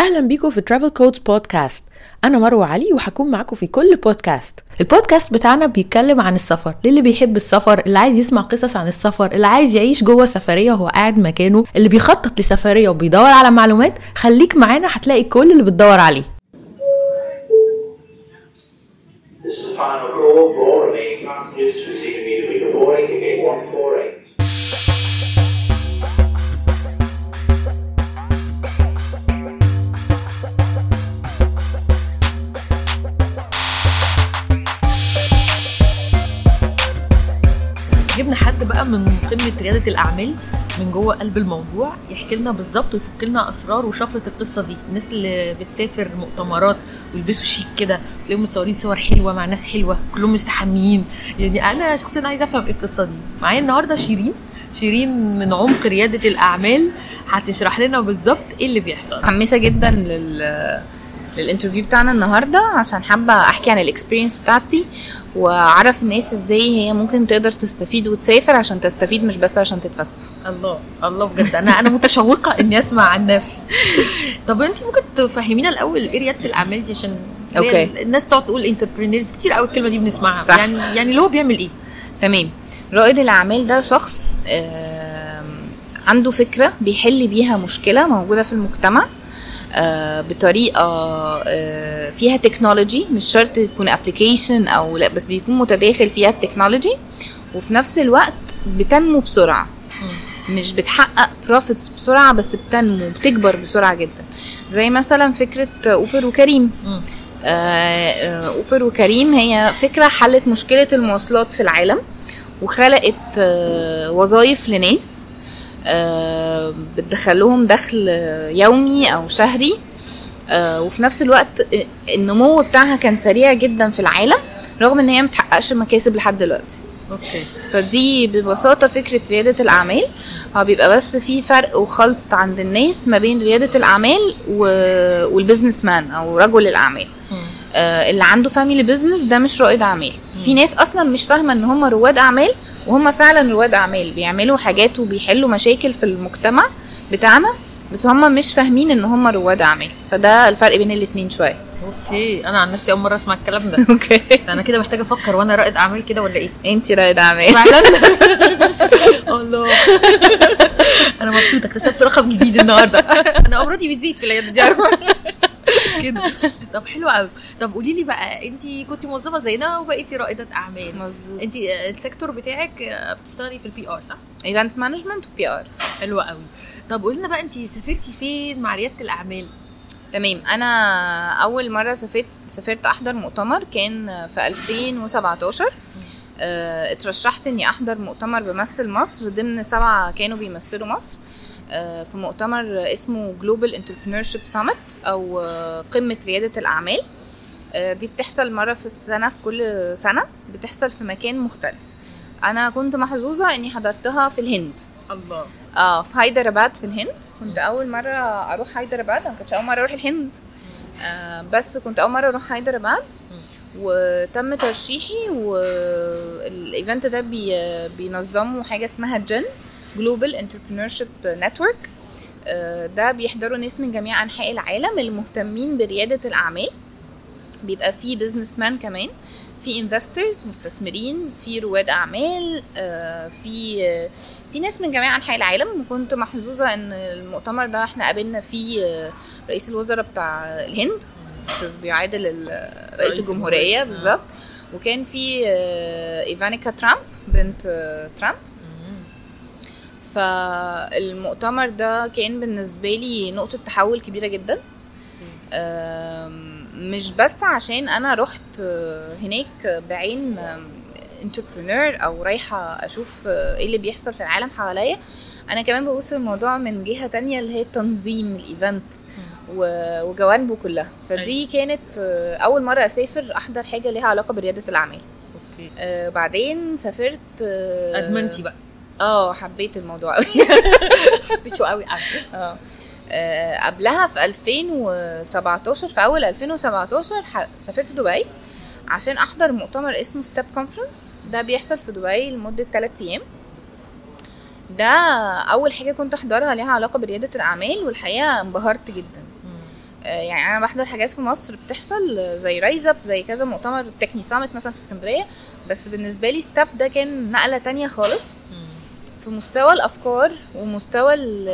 أهلا بيكم في ترافل كودز بودكاست أنا مروة علي وهكون معاكم في كل بودكاست البودكاست بتاعنا بيتكلم عن السفر للي بيحب السفر اللي عايز يسمع قصص عن السفر اللي عايز يعيش جوه سفرية وهو قاعد مكانه اللي بيخطط لسفرية وبيدور على معلومات. خليك معانا هتلاقي كل اللي بتدور عليه. This is the final call. Immediately boarding ticket 148. جبنا حد بقى من قمة ريادة الأعمال من جوه قلب الموضوع يحكي لنا بالظبط ويفك لنا أسرار وشفرة القصة دي. الناس اللي بتسافر مؤتمرات ويلبسوا شيك كده تلاقيهم متصورين صور حلوة مع ناس حلوة كلهم مستحميين. يعني أنا شخصيا عايزة أفهم إيه القصة دي. معايا النهارده شيرين. شيرين من عمق ريادة الأعمال. هتشرح لنا بالظبط إيه اللي بيحصل. متحمسه جدا لل لل interview بتاعنا النهارده عشان حابة أحكي عن ال experience بتاعتي وأعرف الناس إزاي هي ممكن تقدر تستفيد وتسافر عشان تستفيد مش بس عشان تتفسح. الله الله بجد. أنا أنا متشوقة إني أسمع عن نفسي. طب أنت ممكن تفهمينا الأول إيه ريادة الأعمال دي؟ عشان okay. الناس تقعد تقول entrepreneurs كتير قوي الكلمة دي بنسمعها. صح. يعني يعني اللي هو بيعمل إيه؟ تمام. رائد الأعمال ده شخص عنده فكرة بيحل بيها مشكلة موجودة في المجتمع. بطريقة آه، فيها technology مش شرط تكون application أو لا بس بيكون متداخل فيها ال technology وفي نفس الوقت بتنمو بسرعة. مش بتحقق profits بسرعة بس بتنمو بتكبر بسرعة جدا. زي مثلا فكرة Uber وكريم. مم. آه، آه، Uber وكريم هي فكرة حلت مشكلة المواصلات في العالم وخلقت آه، وظائف لناس آه، بتدخلهم دخل آه، يومي أو شهري. آه، وفي نفس الوقت آه، النمو بتاعها كان سريع جدا في العالم رغم إن هي متحققش مكاسب لحد دلوقتي. okay. فدي ببساطة فكرة ريادة الأعمال. هو بيبقى بس في فرق وخلط عند الناس ما بين ريادة الأعمال و... وال business man أو رجل الأعمال. آه اللي عنده family business ده مش رائد أعمال. في ناس أصلا مش فاهمة إن هم رواد أعمال وهم فعلا رواد أعمال بيعملوا حاجات وبيحلوا مشاكل في المجتمع بتاعنا بس هم مش فاهمين إن هم رواد أعمال. فده الفرق بين الاتنين شوية. okay أنا عن نفسي أول مرة أسمع الكلام ده. okay. أنا كده محتاجة أفكر وأنا رائد أعمال كده ولا إيه؟ انتي رائد فعلا؟ الله. أنا مبسوطة اكتسبت رقم جديد النهارده. أنا امراضي بتزيد في العيادة دي؟ كده. طب حلو قوي. طب قولي لي بقى انت كنت موظفه زينا وبقيتي رائدة أعمال. مظبوط. انت ال sector بتاعك آه، بتشتغلي في ال PR صح؟ event management و PR حلوة قوي. طب قولي لنا بقى انت سافرتي فين مع ريادة الأعمال؟ تمام. أنا أول مرة سافرت سافرت أحضر مؤتمر كان في 2017 آه، اترشحت إني أحضر مؤتمر بمثل مصر ضمن سبعة كانوا بيمثلوا مصر. آه، في مؤتمر اسمه Global Entrepreneurship Summit أو آه، قمة ريادة الأعمال. آه، دي بتحصل مرة في السنة في كل سنة بتحصل في مكان مختلف. أنا كنت محظوظة إني حضرتها في الهند. الله. آه في هيدرباد في الهند. كنت أول مرة أروح هيدرباد أنا كنتش أول مرة أروح الهند. آه بس كنت أول مرة أروح هيدرباد وتم ترشيحي وال event ده بي بينظموا حاجة اسمها GEN. Global Entrepreneurship Network ده بيحضروا ناس من جميع أنحاء العالم المهتمين بريادة الأعمال. بيبقى فيه business man كمان في investors مستثمرين في رواد أعمال آه، في في ناس من جميع أنحاء العالم. وكنت محظوظة إن المؤتمر ده إحنا قابلنا فيه آه، رئيس الوزراء بتاع الهند بيعادل رئيس الجمهورية. بالظبط. وكان في آه، إيفانكا ترامب بنت ترامب. فالمؤتمر ده كان بالنسبة لي نقطة تحول كبيرة جدا. مش بس عشان أنا رحت هناك بعين entrepreneur أو رايحة أشوف إيه اللي بيحصل في العالم حواليا أنا كمان ببص الموضوع من جهة تانية اللي هي تنظيم ال event وجوانبه كلها. فدي كانت آه، أول مرة أسافر أحضر حاجة ليها علاقة بريادة الأعمال. آه، بعدين سافرت آه، أدمنتي بقى. آه حبيت الموضوع قوي. حبيته قوي. عارفه آه. آه، قبلها في 2017 في أول 2017 ح- سافرت دبي عشان أحضر مؤتمر اسمه STEP Conference ده بيحصل في دبي لمدة 3 أيام. ده أول حاجة كنت أحضرها ليها علاقة بريادة الأعمال والحقيقة انبهرت جدا. آه، يعني أنا بحضر حاجات في مصر بتحصل زي RiseUp زي كذا مؤتمر Techne Summit مثلا في اسكندرية. بس بالنسبة لي STEP ده كان نقلة تانية خالص. في مستوى الأفكار ومستوى ال-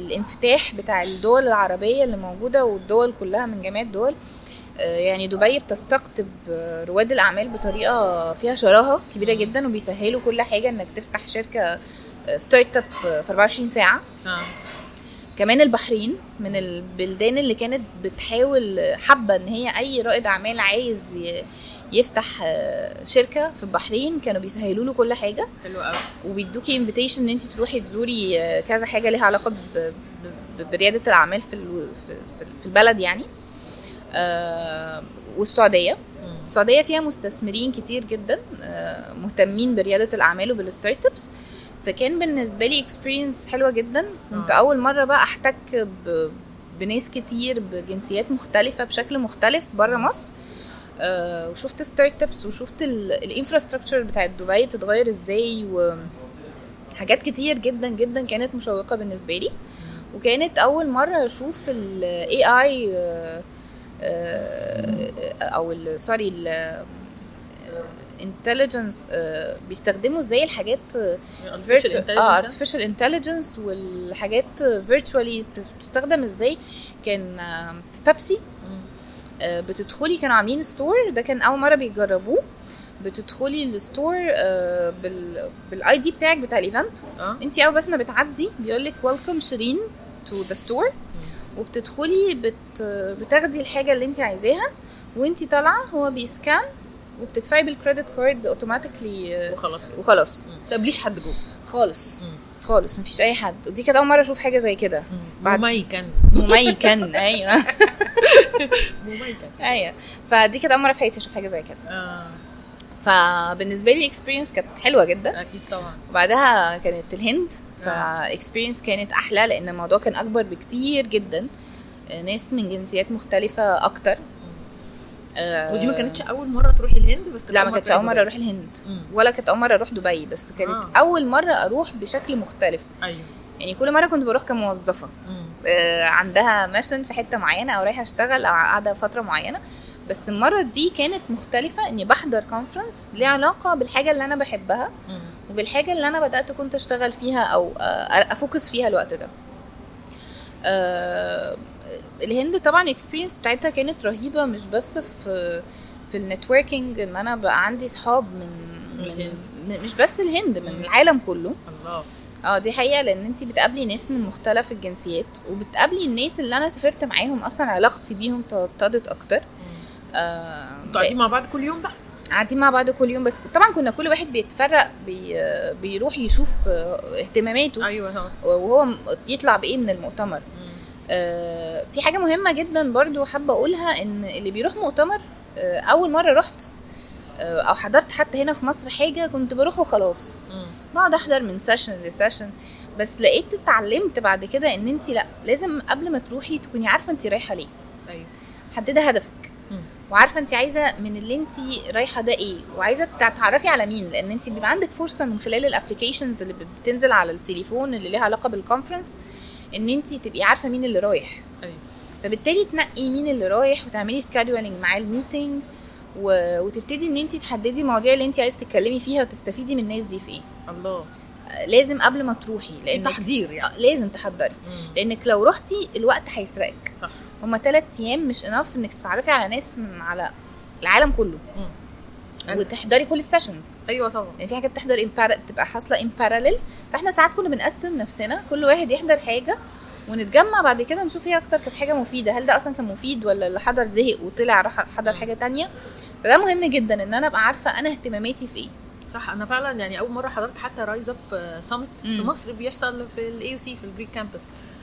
الانفتاح بتاع الدول العربية اللي موجودة والدول كلها من جميع الدول آه، يعني دبي بتستقطب آه، رواد الأعمال بطريقة فيها شراهة كبيرة جدا وبيسهلوا كل حاجة إنك تفتح شركة startup في في 24 ساعة. آه. كمان البحرين من البلدان اللي كانت بتحاول حابه إن هي أي رائد أعمال عايز ي- يفتح آه، شركة في البحرين. كانوا بيسهلوا له كل حاجة. حلو قوي. وبيدوكي invitation إن انت تروحي تزوري آه، كذا حاجة ليها علاقة بريادة الأعمال في في- البلد يعني. آه، والسعودية. السعودية فيها مستثمرين كتير جدا مهتمين بريادة الأعمال وبال startups فكان بالنسبة لي experience حلوة جدا. كنت. أول مرة بقى أحتك بناس كتير بجنسيات مختلفة بشكل مختلف بره مصر. آه، وشفت startups وشفت ال infrastructure بتاعت دبي بتتغير إزاي وحاجات كتير جدا جدا كانت مشوقة بالنسبة لي وكانت أول مرة أشوف ال AI أو sorry ال intelligence بيستخدموا إزاي الحاجات artificial intelligence آه ده؟ artificial intelligence والحاجات virtually بتستخدم إزاي كان آه، في بيبسي. آه، بتدخلي كانوا عاملين store ده كان أول مرة بيجربوه. بتدخلي ال store آه، بال بال ID بتاعك بتاع ال event آه. انت أول بس ما بتعدي بيقول لك welcome شيرين to the store وبتدخلي بت بتاخدي الحاجة اللي انت عايزاها. وانت طالعة هو بي scan وبتدفعي بال credit card automatically وخلاص. وخلاص. مم. طب ليش حد جوه؟ خالص. مم. خالص مفيش أي حد. ودي كانت أول مرة أشوف حاجة زي كده. بعد- مميكن. مميكن أيوه. مميكن. أيوه. فدي كانت أول مرة في حياتي أشوف حاجة زي كده. آه. فبالنسبة لي ال experience كانت حلوة جدا. أكيد طبعا. وبعدها كانت الهند. آه. ف experience كانت أحلى لأن الموضوع كان أكبر بكتير جدا. ناس من جنسيات مختلفة أكتر. آه، ودي ما كانتش أول مرة تروحي الهند بس كانت لا ما كانتش أول مرة أروح الهند مم. ولا كانت أول مرة أروح دبي بس كانت آه. أول مرة أروح بشكل مختلف. أيوه يعني كل مرة كنت بروح كموظفة. آه، عندها mission في حتة معينة أو رايحة أشتغل أو قاعدة فترة معينة بس المرة دي كانت مختلفة إني بحضر conference ليها علاقة بالحاجة اللي أنا بحبها مم. وبالحاجة اللي أنا بدأت كنت أشتغل فيها أو آه، أ focus فيها الوقت ده آه، الهند طبعا ال experience بتاعتها كانت رهيبة مش بس في في ال networking إن أنا بقى عندي صحاب من من الهند. من- مش بس الهند من مم. العالم كله. الله. آه دي حقيقة لأن انت بتقابلي ناس من مختلف الجنسيات وبتقابلي الناس اللي أنا سافرت معاهم أصلا علاقتي بيهم توطدت أكتر. آه أنتوا قاعدين مع بعض كل يوم ده قاعدين مع بعض كل يوم بس طبعا كنا كل واحد بيتفرق بي بيروح يشوف اهتماماته. أيوه وهو يطلع بإيه من المؤتمر. آه، في حاجة مهمة جدا برضو حابة أقولها إن اللي بيروح مؤتمر آه، أول مرة رحت آه، أو حضرت حتى هنا في مصر حاجة كنت بروح وخلاص. بقعد أحضر من session ل session بس لقيت اتعلمت بعد كده إن انت لأ لازم قبل ما تروحي تكوني عارفة انت رايحة ليه. أيوه. محددة هدفك. وعارفة انت عايزة من اللي انت رايحة ده إيه وعايزة تتعرفي على مين لأن انت بيبقى عندك فرصة من خلال ال applications اللي بتنزل على التليفون اللي ليها علاقة بال conference ان انت تبقي عارفة مين اللي رايح. أيوه. فبالتالي تنقي مين اللي رايح وتعملي scheduling مع ال meeting و... وتبتدي ان انت تحددي المواضيع اللي انت عايزة تتكلمي فيها وتستفيدي من الناس دي في إيه. الله. آه، لازم قبل ما تروحي لأن تحضير يعني. لازم تحضري. لأنك لو رحتي الوقت هيسرقك. صح. هما ثلاث أيام مش enough إنك تتعرفي على ناس من على العالم كله. وتحضري كل ال sessions أيوه طبعا. يعني في حاجات بتحضر para- بتبقى حاصلة ان parallel فإحنا ساعات كنا بنقسم نفسنا كل واحد يحضر حاجة ونتجمع بعد كده نشوف إيه أكتر كانت حاجة مفيدة. هل ده أصلا كان مفيد ولا اللي حضر زهق وطلع راح حضر. حاجة تانية؟ فده مهم جدا إن أنا أبقى عارفة أنا اهتماماتي في إيه. صح أنا فعلا يعني أول مرة حضرت حتى RiseUp Summit في. مصر بيحصل في ال AUC في ال GrEEK Campus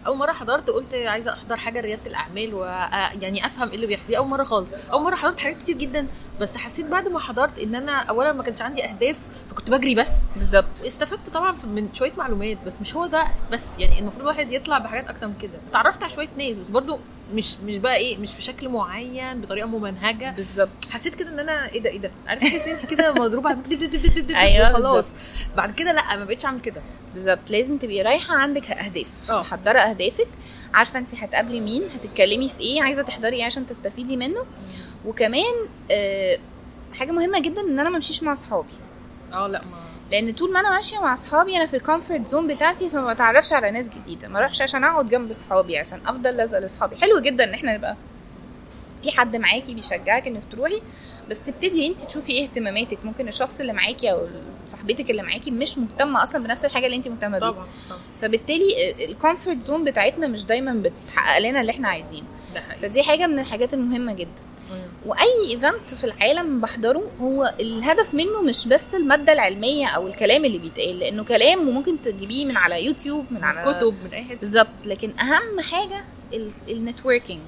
أول مرة حضرت قلت عايزة أحضر حاجة رياده الأعمال ويعني أفهم إيه اللي بيحصل دي أول مرة خالص. أول مرة حضرت حاجات كتير جدا بس حسيت بعد ما حضرت إن أنا اولا ما كانش عندي أهداف فكنت بجري بس. بالظبط. استفدت طبعا من شوية معلومات بس مش هو ده بس. يعني المفروض الواحد يطلع بحاجات أكتر من كده. اتعرفت على شوية ناس بس برضو مش مش بقى إيه مش بشكل معين بطريقة ممنهجه بالظبط. حسيت كده إن أنا إيه ده إيه ده؟ عارف تحس انت كده مضروبة على دب دب دب دب دب أيوة، وخلاص. بعد كده لأ ما بقتش أعمل كده. بالظبط. لازم تبقي رايحة عندك أهداف. آه. محضرة أهدافك. عارفة انت هتقابلي مين هتتكلمي في إيه عايزة تحضري إيه عشان تستفيدي منه. وكمان آه، حاجة مهمة جدا إن أنا ما أمشيش مع أصحابي. آه لأ ما لأن طول ما أنا ماشية مع أصحابي أنا في ال comfort zone بتاعتي فما بتعرفش على ناس جديدة. ما أروحش عشان أقعد جنب أصحابي عشان أفضل لازقه لاصحابي حلو جدا إن إحنا نبقى في حد معاكي بيشجعك إنك تروحي. بس تبتدي أنت تشوفي إيه اهتماماتك. ممكن الشخص اللي معاكي أو صاحبتك اللي معاكي مش مهتمة أصلا بنفس الحاجة اللي أنت مهتمة بيها. طبعا فبالتالي ال comfort zone بتاعتنا مش دايما بتحقق لنا اللي إحنا عايزينه. فدي حاجة من الحاجات المهمة جدا. وأي event في العالم بحضره هو الهدف منه مش بس المادة العلمية أو الكلام اللي بيتقال لأنه كلام وممكن تجيبيه من على يوتيوب من على كتب من أي حتة. بالظبط. لكن أهم حاجة ال networking.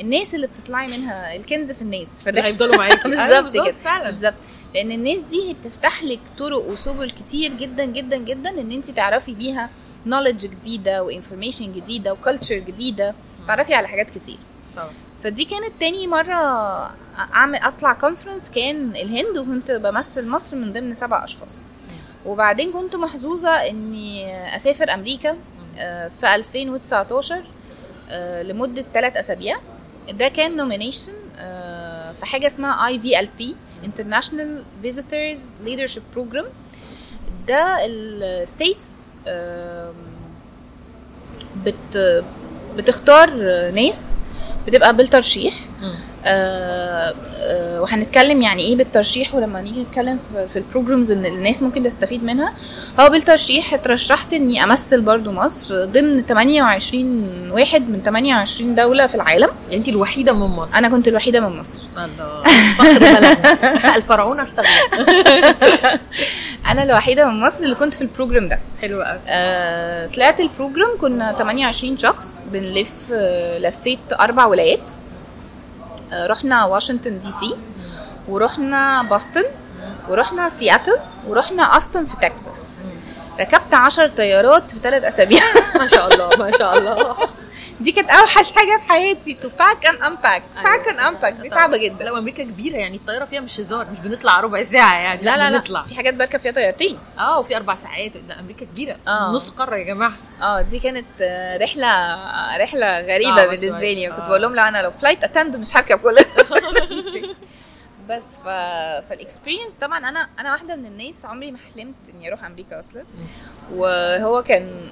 الناس اللي بتطلعي منها الكنز في الناس اللي هيفضلوا معاكي. بالظبط أيوة بالظبط كده. فعلا. بالظبط. لأن الناس دي هي بتفتح لك طرق وسبل كتير جدا جدا جدا إن انت تعرفي بيها knowledge جديدة و information جديدة و culture جديدة. تعرفي على حاجات كتير. طبعا. فدي كانت تاني مرة أعمل أطلع conference كان الهند وكنت بمثل مصر من ضمن سبع أشخاص. وبعدين كنت محظوظة إني أسافر أمريكا آه، في 2019 آه، لمدة ثلاث أسابيع. ده كان nomination في حاجة اسمها IVLP International Visitors Leadership Program. ده ال States بت بتختار ناس بتبقى بالترشيح وهنتكلم يعني إيه بالترشيح ولما نيجي نتكلم في, ال programs ان الناس ممكن تستفيد منها هو بالترشيح اترشحت إني أمثل برضو مصر ضمن 28 واحد من 28 دولة في العالم. يعني انت الوحيدة من مصر. أنا كنت الوحيدة من مصر. الله. فخر بلدنا أنا الوحيدة من مصر اللي كنت في ال program ده. حلوة قوي آه طلعت ال program كنا 28 شخص بنلف آه لفيت أربع ولايات. آه رحنا واشنطن DC ورحنا بوسطن ورحنا سياتل ورحنا هيوستن في تكساس ركبت عشر طيارات في ثلاث أسابيع. ما شاء الله ما شاء الله. دي كانت أوحش حاجة في حياتي to pack and unpack pack and unpack دي صعبة جدا. لا أمريكا كبيرة يعني الطيارة فيها مش هزار مش بنطلع ربع ساعة يعني لا لا لا. بنطلع. في حاجات بركب فيها طيارتين. آه وفي أربع ساعات. ده أمريكا كبيرة. آه. نص قارة يا جماعة. آه دي كانت رحلة رحلة غريبة بالنسبة شوية. لي كنت آه. بقول لهم لا أنا لو flight attendant مش هركب كل بس ف... فال experience طبعا أنا أنا واحدة من الناس عمري ما حلمت إني أروح أمريكا أصلا. وهو كان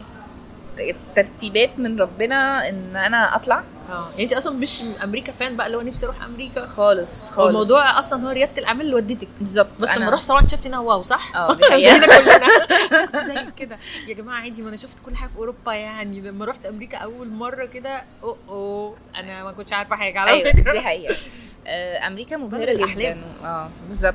ترتيبات من ربنا إن أنا أطلع. آه. يعني انت أصلا مش أمريكا fan بقى اللي هو نفسي أروح أمريكا؟ خالص خالص. الموضوع أصلا هو ريادة الأعمال اللي ودتك بالظبط. بس لما رحت طبعا شفت إنها wow صح؟ آه. زينا كلنا. كنت زي كده. يا جماعة عادي ما أنا شفت كل حاجة في أوروبا يعني. لما رحت أمريكا أول مرة كده أوه أوه. أنا ما كنتش عارفة حاجة على أيوه فكرة. دي حقيقة. آه، أمريكا مبهرة جدا. آه بالظبط.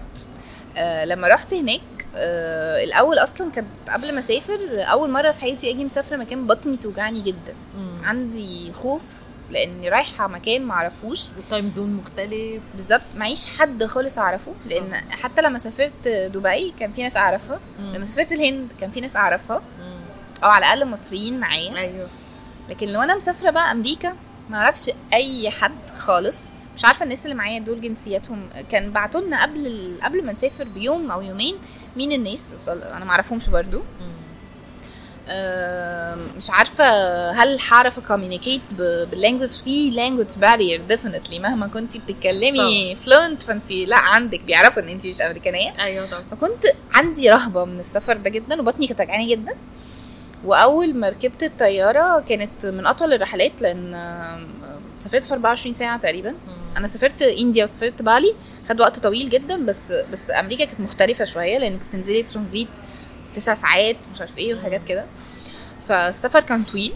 آه، لما رحت هناك آه، الأول أصلا كانت قبل ما أسافر أول مرة في حياتي أجي مسافرة مكان بطني توجعني جدا. مم. عندي خوف لأني رايحة مكان معرفوش وال time zone مختلف. بالظبط. معيش حد خالص أعرفه لأن حتى لما سافرت دبي كان في ناس أعرفها. لما سافرت الهند كان في ناس أعرفها. مم. أو على الأقل مصريين معايا. أيوه. لكن لو أنا مسافرة بقى أمريكا ما أعرفش أي حد خالص. مش عارفة الناس اللي معايا دول جنسياتهم كان بعتوا لنا قبل ال- قبل ما نسافر بيوم أو يومين مين الناس؟ أنا ما اعرفهمش برضو. آم، مش عارفة هل هعرف ا communicate بال language في language barrier definitely مهما كنتي بتتكلمي fluent فانت لا عندك بيعرفوا إن انت مش أمريكانية. أيوه طبعا. فكنت عندي رهبة من السفر ده جدا وبطني كانت وجعاني جدا. وأول ما ركبت الطيارة كانت من أطول الرحلات لأن سافرت في 24 ساعة تقريبا. مم. أنا سافرت إنديا وسافرت بالي. خد وقت طويل جدا بس بس أمريكا كانت مختلفة شوية لأن كنت تنزلي ترانزيت تسع ساعات مش عارف إيه وحاجات كده. فالسفر كان طويل.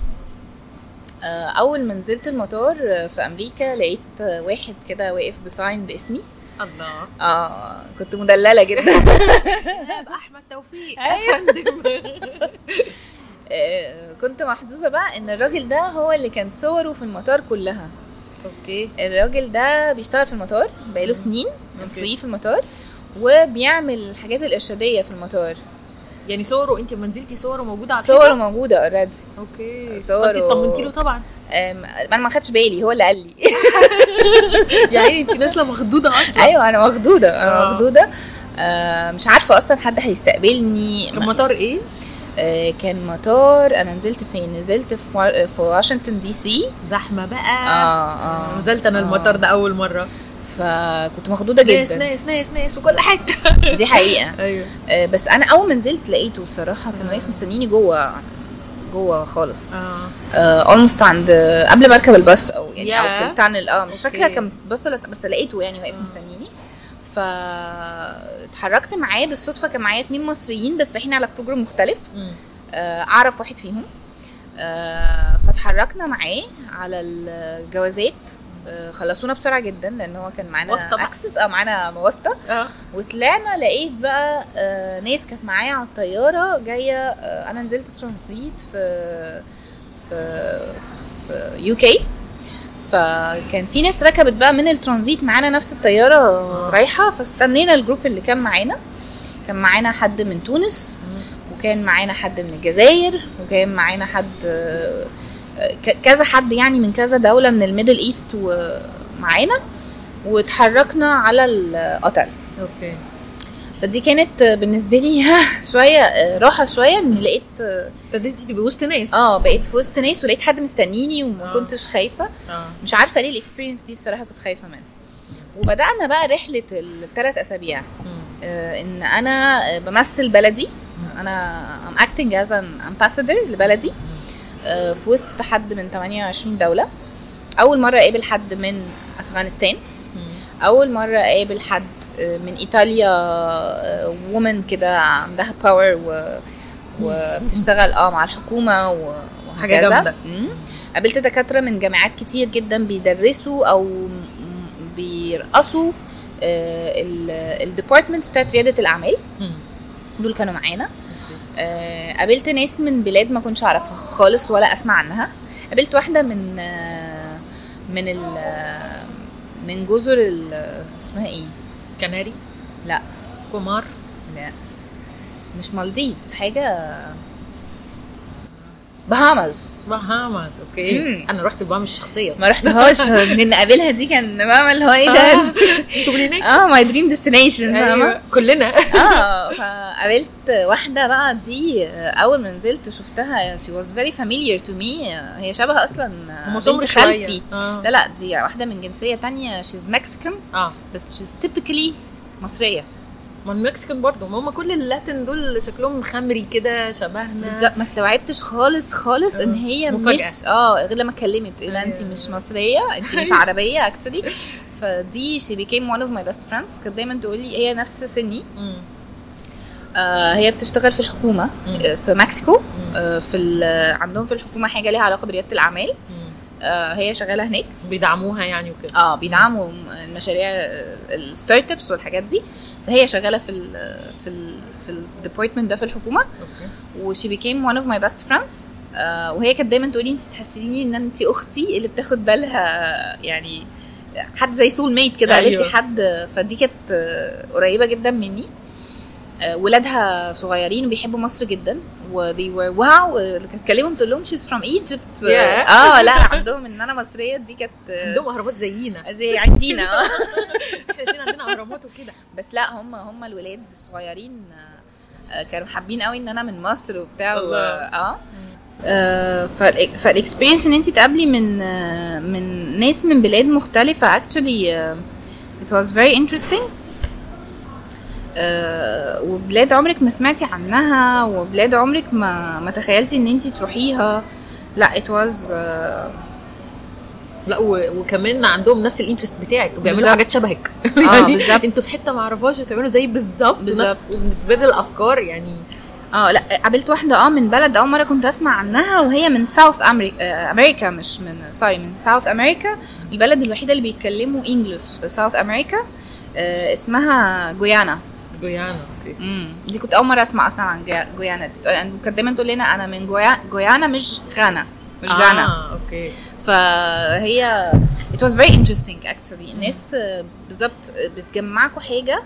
آه، أول ما نزلت المطار آه، في أمريكا لقيت واحد كده واقف بساين باسمي. الله. آه كنت مدللة جدا. أحمد توفيق. أيوة. آه، كنت محظوظة بقى إن الراجل ده هو اللي كان صوره في المطار كلها. okay. الراجل ده بيشتغل في المطار بقاله سنين employee في المطار وبيعمل الحاجات الإرشادية في المطار. يعني صوره أنت لما نزلتي صوره موجودة على صوره موجودة already okay. صوره- أنت اطمنتي له طبعا؟ أنا ما خدتش بالي هو اللي قال لي. يعني أنت نازلة مخضوضة أصلا؟ أيوه أنا مخضوضة أنا آه. مخضوضة. آه، مش عارفة أصلا حد هيستقبلني. كان مطار إيه؟ آه، كان مطار. أنا نزلت فين؟ نزلت في وا- في واشنطن دي سي. زحمة بقى. آه آه. نزلت أنا آه. المطار ده أول مرة. فكنت مخضوضة ناس جدا. ناس ناس ناس في كل حتة دي حقيقة. أيوه. آه، بس أنا أول ما نزلت لقيته الصراحه كان واقف مستنيني جوه جوه خالص. آه. almost عند قبل ما اركب الباص أو يعني أو yeah. في ال tunnel. آه مش. فاكرة كان باص ولا بس لقيته يعني واقف آه. مستنيني. فاتحركت معاه بالصدفة كان معايا اتنين مصريين بس رايحين على بروجرام مختلف. آه، أعرف واحد فيهم. آه، فاتحركنا معاه على الجوازات. آه، خلصونا بسرعة جدا لأن هو كان معانا. access آه معانا واسطة. آه. وطلعنا لقيت بقى ناس كانت معايا على الطيارة جاية أنا نزلت ترانسليت في في في UK فكان في ناس ركبت بقى من الترانزيت معانا نفس الطيارة رايحة فاستنينا ال group اللي كان معانا. كان معانا حد من تونس وكان معانا حد من الجزائر وكان معانا حد آه، كذا حد يعني من كذا دولة من ال Middle East ومعانا. واتحركنا على الأوتيل. okay. فدي كانت بالنسبة لي آه، راحة شوية إني لقيت آه ابتديتي تبقي وسط ناس؟ آه، بقيت في وسط ناس ولقيت حد مستنيني وما آه. كنتش خايفة. آه. مش عارفة ليه ال experience دي الصراحة كنت خايفة منها. وبدأنا بقى رحلة الثلاث أسابيع. مم. آه، إن أنا آه، بمثل بلدي. أنا I'm acting as an ambassador لبلدي. آه، في وسط حد من 28 دولة. أول مرة أقابل حد من أفغانستان. مم. أول مرة أقابل حد آه، من إيطاليا وومن كده عندها باور و وبتشتغل آه مع الحكومة و-. جامدة. مم. قابلت دكاترة من جامعات كتير جدا بيدرسوا م- بيرأسوا ال departments بتاعت ريادة الأعمال مم. دول كانوا معانا آه، قابلت ناس من بلاد ما كنتش أعرفها خالص ولا أسمع عنها قابلت واحدة من آه، من ال آه، من جزر ال- اسمها إيه كناري لا. كومار؟ لا. مش مالديفز. حاجة بهامز بهاماز okay مم. أنا رحت البهامز الشخصية. ما رحتهاش. ان نقابلها دي كان بعمل اللي هو إيه ده؟ من آه my dream destination. كلنا. آه فقابلت واحدة بقى دي آه، أول ما نزلت شفتها was very familiar to me. آه، هي شبه أصلا آه، بنت خالتي. آه. لا لا دي واحدة من جنسية تانية she's Mexican آه. بس she's typically مصرية. ما المكسيكان برضه ما هم كل اللاتين دول شكلهم خمري كده شبهنا بالظبط ما استوعبتش خالص خالص إن آه، هي مفاجأة. مش آه غير لما اتكلمت إيه ده انت. مش مصرية انت مش عربية actually فدي she became one of my best friends كانت دايما تقول لي هي نفس سني. آه هي بتشتغل في الحكومة. آه، في مكسيكو. آه في عندهم في الحكومة حاجة ليها علاقة بريادة الأعمال مم. آه هي شغالة هناك. بيدعموها يعني وكده. آه بيدعموا المشاريع ال startups والحاجات دي. فهي شغالة في ال في ال في ال department ده في الحكومة. okay. و she became of my best friends. آه وهي كانت دايما تقولي انت تحسيني إن انت أختي اللي بتاخد بالها يعني حد زي سول ميت كده أيوة. قابلتي حد. فدي كانت قريبة جدا مني. آه، ولادها صغيرين وبيحبوا مصر جدا. و they were wow كانت تكلمهم تقول لهم she's from Egypt. Yeah. آه لا عندهم إن أنا مصرية دي كانت آه، عندهم أهرامات زينا. زي عندنا آه. إحنا عندنا أهرامات وكده. بس لا هم هم الولاد الصغيرين آه، آه، كانوا حابين قوي إن أنا من مصر وبتاع و... آه. آه، فال- فال experience إن انت تقابلي من آه، من ناس من بلاد مختلفة actually it was very interesting. آه، وبلاد عمرك ما سمعتي عنها وبلاد عمرك ما ما تخيلتي إن انت تروحيها لا was آه، لا و- وكمان عندهم نفس ال interest بتاعك وبيعملوا. حاجات شبهك آه، بالظبط. أنتوا في حتة ما أعرفهاش وتعملوا زي بالظبط بالظبط. ونتبادل افكار يعني آه لا قابلت واحدة آه من بلد أول مرة كنت أسمع عنها وهي من South America America مش من sorry من South America البلد الوحيدة اللي بيتكلموا English في South America آه اسمها جويانا جويانا okay امم دي كنت اول مره اسمع أصلا عن جويا- جويانا دي كانت دايما تقول لنا أنا من جويا- جويانا مش غانا مش غانا آه okay فهي it was very interesting actually. الناس آه، بالظبط آه، بتجمعكوا حاجة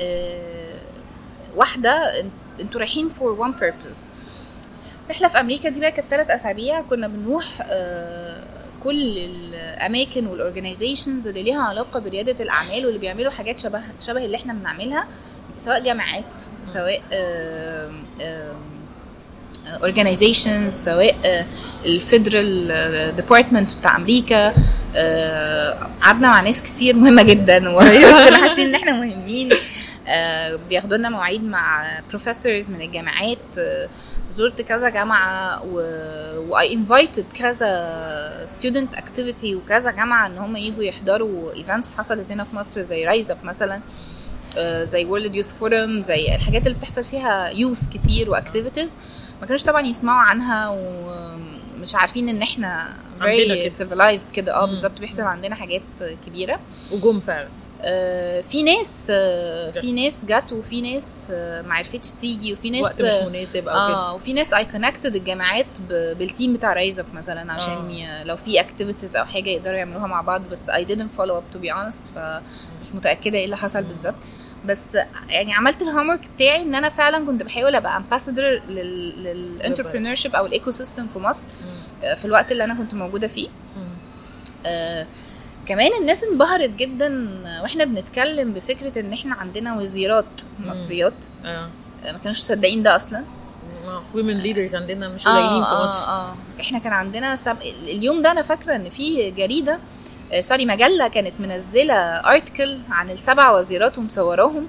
آه، واحدة انت- أنتوا رايحين for one purpose. رحله في أمريكا دي بقى كانت ثلاث اسابيع كنا بنروح آه، كل الاماكن وال organizations اللي ليها علاقه بريادة الاعمال واللي بيعملوا حاجات شبه شبه اللي إحنا بنعملها سواء جامعات سواء organizations سواء آه، ال federal department بتاع أمريكا آه، قعدنا مع ناس كتير مهمة جدا وكنا حاسين إن إحنا مهمين. آه، بياخدوا لنا مواعيد مع professors من الجامعات. آه، زرت كذا جامعة و I invited كذا student activity وكذا جامعة إن هم يجوا يحضروا events حصلت هنا في مصر زي RiseUp مثلا. آه، زي World Youth Forum زي الحاجات اللي بتحصل فيها youth كتير و activities ما كانوش طبعا يسمعوا عنها ومش عارفين إن إحنا very civilized كده. آه. بالظبط بيحصل عندنا حاجات كبيرة. وجم فعلا. آه، في ناس آه، في ناس جت وفي ناس آه، ما عرفتش تيجي وفي ناس وقت مش آه، مناسب أو كده آه وفي ناس I connected الجامعات بال team بتاع RiseUp مثلا عشان آه. لو في activities أو حاجة يقدروا يعملوها مع بعض بس I didn't follow up to be honest فمش متأكدة إيه اللي حصل بالظبط بس يعني عملت ال homework بتاعي إن أنا فعلا كنت بحاول أبقى ambassador لل entrepreneurship أو ال ecosystem في مصر. آه، في الوقت اللي أنا كنت موجودة فيه. آه كمان الناس انبهرت جدا وإحنا بنتكلم بفكرة إن إحنا عندنا وزيرات مصريات. آه. آه، ما كانوش مصدقين ده أصلا. و women leaders عندنا مش قليلين في مصر. آه. آه إحنا كان عندنا سب... اليوم ده أنا فاكرة إن في جريدة آه sorry مجلة كانت منزلة article عن السبع وزيرات ومصوراهم.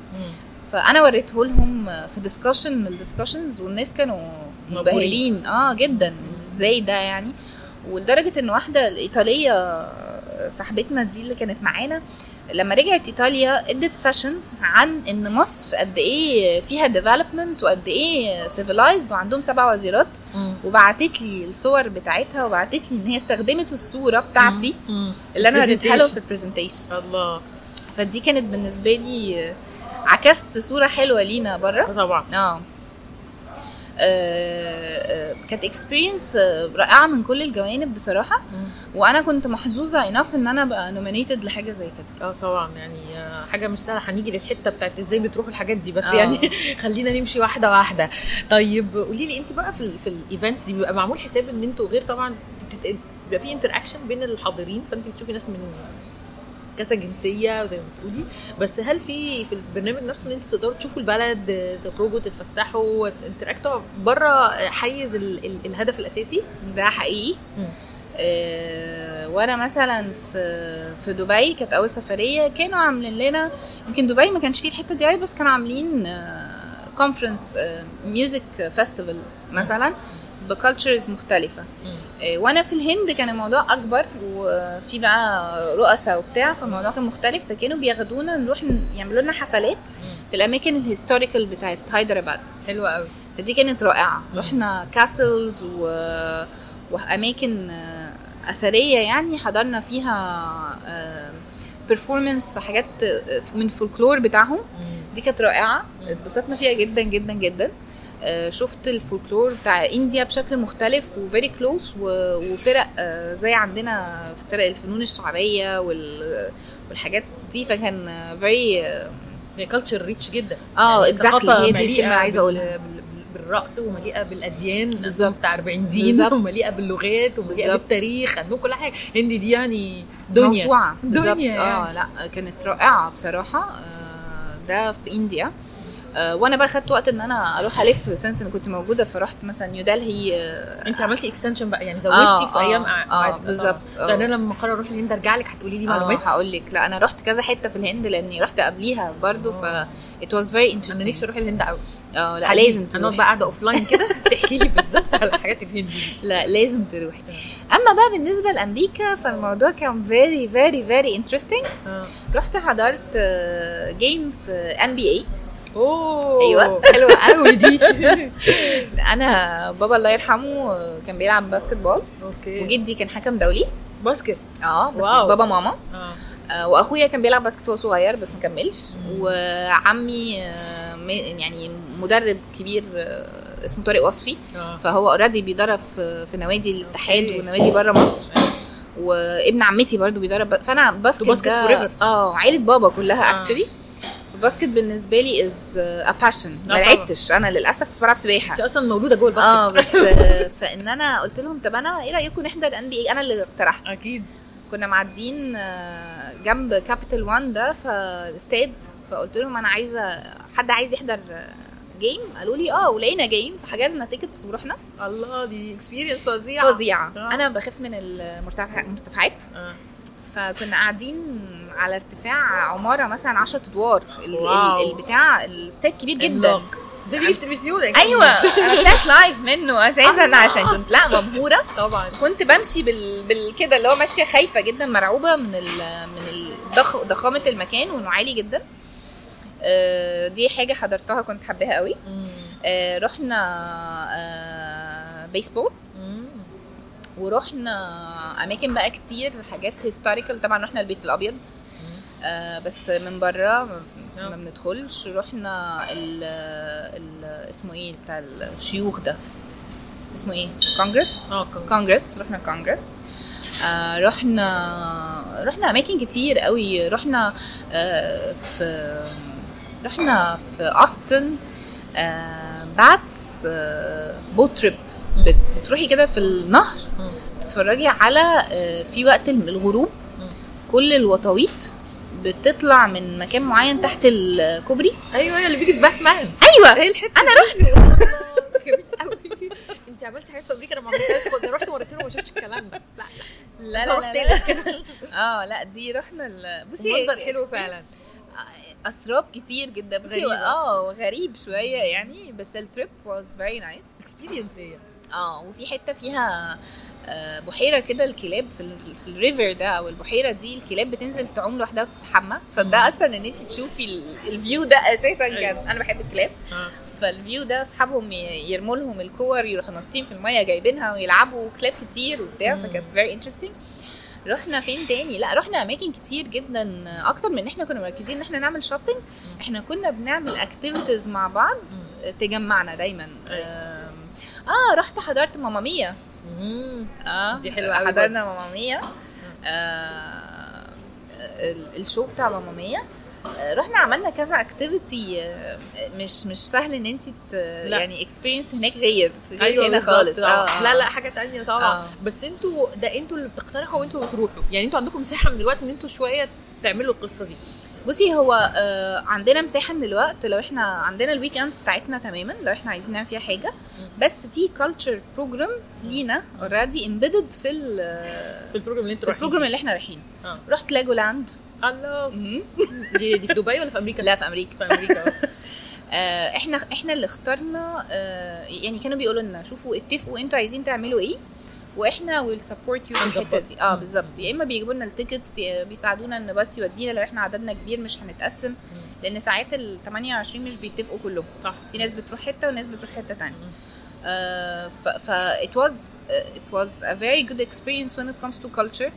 فأنا وريته لهم في discussion من ال discussions والناس كانوا. منبهرين آه جدا. إزاي ده يعني؟ ولدرجة إن واحدة الايطاليه صاحبتنا دي اللي كانت معانا لما رجعت إيطاليا ادت session عن إن مصر قد إيه فيها development وقد إيه civilized وعندهم سبع وزيرات. وبعتت لي الصور بتاعتها وبعتت لي إن هي استخدمت الصورة بتاعتي. اللي أنا وريتها له. في ال presentation الله فدي كانت بالنسبة لي عكست صورة حلوة لينا بره طبعا آه كانت experience رائعة من كل الجوانب بصراحة. وأنا كنت محظوظة enough إن أنا ابقى nominated لحاجة زي كده. آه طبعا. يعني آه، حاجة مش سهلة. هنيجي للحتة بتاعت إزاي بتروحوا الحاجات دي. بس آه. يعني خلينا نمشي واحدة واحدة. طيب قولي لي أنت بقى في ال في ال events دي بيبقى معمول حساب إن أنتوا غير طبعا بيبقى في interaction بين الحاضرين. فأنت بتشوفي ناس من كذا جنسية وزي ما بتقولي. بس هل في في البرنامج نفسه إن أنتوا تقدروا تشوفوا البلد آه، تخرجوا تتفسحوا ت interact وا بره حيز ال ال الهدف الأساسي؟ ده حقيقي. آه، وأنا مثلا في في دبي كانت أول سفرية كانوا عاملين لنا يمكن دبي ما كانش فيه الحتة دي بس كانوا عاملين conference music festival مثلا ب cultures مختلفة. آه، وأنا في الهند كان الموضوع أكبر وفي بقى رؤساء وبتاع فالموضوع كان مختلف فكانوا بياخدونا نروح يعملوا لنا حفلات في الأماكن ال historical بتاعت هايدراباد حلوة قوي فدي كانت رائعة. رحنا castles و... وأماكن آه، أثرية يعني حضرنا فيها performance حاجات آه، من الفولكلور بتاعهم. دي كانت رائعة اتبسطنا فيها جدا جدا جدا آه، شفت الفولكلور بتاع India بشكل مختلف و very close وفرق آه، زي عندنا فرق الفنون الشعبية وال- والحاجات دي فكان very هي culture rich جدا آه يعني exactly ثقافة هي دي الكلمة اللي عايزة أقولها بال- بال- بالرقص ومليئة بالأديان بالظبط. بتاع 40 دين. ومليئة باللغات ومليئة بالظبط. بالتاريخ عندهم كل حاجة هندي دي يعني دنيا موسوعة دنيا. يعني. آه لا كانت رائعة بصراحة آه، ده في India آه، وأنا بقى خدت وقت إن أنا أروح ألف since إن كنت موجودة فرحت مثلا نيودلهي آه، أنت عملتي extension بقى يعني زودتي آه، في أيام آه، آه، قعد- بالظبط،. آه. ده أنا لما أقرر أروح الهند أرجع لك هتقولي لي معلومات؟ آه هقول لك. لا أنا رحت كذا حتة في الهند لأني رحت قبليها برضو ف it was very interesting أنا. نفسي أروح الهند قوي آه لا لازم تروحي. بقى قاعدة offline كده. تحكي لي بالظبط على الحاجات الهندي دي. لا لازم تروحي. أما بقى بالنسبة لأمريكا فالموضوع كان very very interesting. آه. رحت حضرت game في NBA أوه. أيوة. حلوة. قوي دي. أنا بابا الله يرحمه آه، كان بيلعب basketball okay وجدي كان حكم دولي. basket؟ آه بس wow. بابا ماما. آه. آه، وأخويا كان بيلعب basket وهو صغير بس ما كملش. وعمي آه، يعني مدرب كبير آه، اسمه طارق وصفي. فهو already بيدرب في في نوادي الاتحاد. ونوادي بره مصر. وابن عمتي برضو بيدرب. فأنا basket basket. آه عيلة بابا كلها آه. actually ال basket بالنسبة لي is a passion ما. لعبتش. أنا للأسف بلعب سباحة. انت أصلا مولوده جوه ال basket. آه بس آه، فإن أنا قلت لهم طب أنا إيه رأيكم نحضر NBA أنا اللي اقترحت. أكيد. كنا معديين آه، جنب Capital One ده فالاستاد فقلت لهم أنا عايزة حد عايز يحضر game قالوا لي آه ولقينا game فحجزنا tickets ورحنا. الله دي experience فظيعة. فظيعة. آه. أنا بخاف من المرتفع- المرتفعات. آه. فكنا قاعدين على ارتفاع عمارة مثلا 10 أدوار البتاع ال stage كبير جدا. زي بيجي في التلفزيون. أيوه أنا طلعت live منه أساسا. عشان كنت لا مبهورة طبعا كنت بمشي بال... بالكده اللي هو ماشية خايفة جدا مرعوبة من ال... من الضخ... ضخامة المكان وانه عالي جدا آه، دي حاجة حضرتها كنت حباها قوي. آه، رحنا آه، بيسبول مم. ورحنا أماكن بقى كتير حاجات historical طبعا رحنا البيت الأبيض. آه، بس من بره ما- آه. بندخلش. رحنا ال ال اسمه إيه بتاع الشيوخ ده. اسمه إيه؟ كونجرس آه كونجرس رحنا كونجرس آه رحنا رحنا أماكن كتير قوي. رحنا آه في رحنا في اوستن آه bats آه boat trip بت- بتروحي كده في النهر. بتتفرجي على آه في وقت الغروب. كل الوطاويط بتطلع من مكان معين تحت الكوبري. أيوه هي اللي بيجي في باتمان أيوه. إيه الحتة أنا رحت. قوي انت عملتي حاجات في أمريكا أنا ما عملتهاش أنا رحت مرتين وما شفتش الكلام ده. لا لا. لا لا. كده آه لا دي رحنا. بصي منظر حلو فعلا. أسراب كتير جدا. بصي. آه غريب شوية يعني بس ال trip was very nice experience هي آه وفي حتة فيها آه، بحيرة كده الكلاب في. في ال river ده أو البحيرة دي الكلاب بتنزل تعوم لوحدها وتستحمى فده مم. أصلا إن أنت تشوفي ال- ال view ده أساسا كان أيوة. أنا بحب الكلاب آه فال view ده أصحابهم يرموا لهم الكور يروحوا ناطين في المية جايبينها ويلعبوا كلاب كتير وبتاع. فكانت very interesting رحنا فين تاني لأ رحنا أماكن كتير جدا أكتر من إن إحنا كنا مركزين إن إحنا نعمل shopping إحنا كنا بنعمل activities مع بعض تجمعنا دايما أيوة. آم، آه رحت حضرت ماما ميا آه. دي حلوة أوي حضرنا ماما ميا آه ال- ال show بتاع ماما ميا آه، رحنا عملنا كذا activity مش مش سهل إن انت يعني experience هناك غير غير أيوه هنا خالص. آه. لا لا حاجة تانية طبعا. آه. بس أنتوا ده أنتوا اللي بتقترحوا وانتوا بتروحوا. يعني أنتوا عندكم مساحة من الوقت إن أنتوا شوية تعملوا القصة دي. بصي هو آه عندنا مساحة من الوقت. لو إحنا عندنا ال week ends بتاعتنا تماما لو إحنا عايزين نعمل فيها حاجة. بس في culture program لينا already embedded في ال- في ال program اللي أنتوا ال program اللي إحنا رايحين. آه. رحت Legoland الله. دي دي في دبي ولا في أمريكا؟ لا في أمريكا. في أمريكا. آه، إحنا إحنا اللي اخترنا آه، يعني كانوا بيقولوا لنا شوفوا اتفقوا أنتوا عايزين تعملوا إيه؟ وإحنا will support you في الحتة. دي. آه. بالظبط. يا إما بيجيبوا لنا ال tickets بيساعدونا إن بس يودينا لو إحنا عددنا كبير مش هنتقسم لأن ساعات ال 28 مش بيتفقوا كلهم. صح. في ناس بتروح حتة وناس بتروح حتة مم. آه ف, it was it was a very good experience when it comes to culture.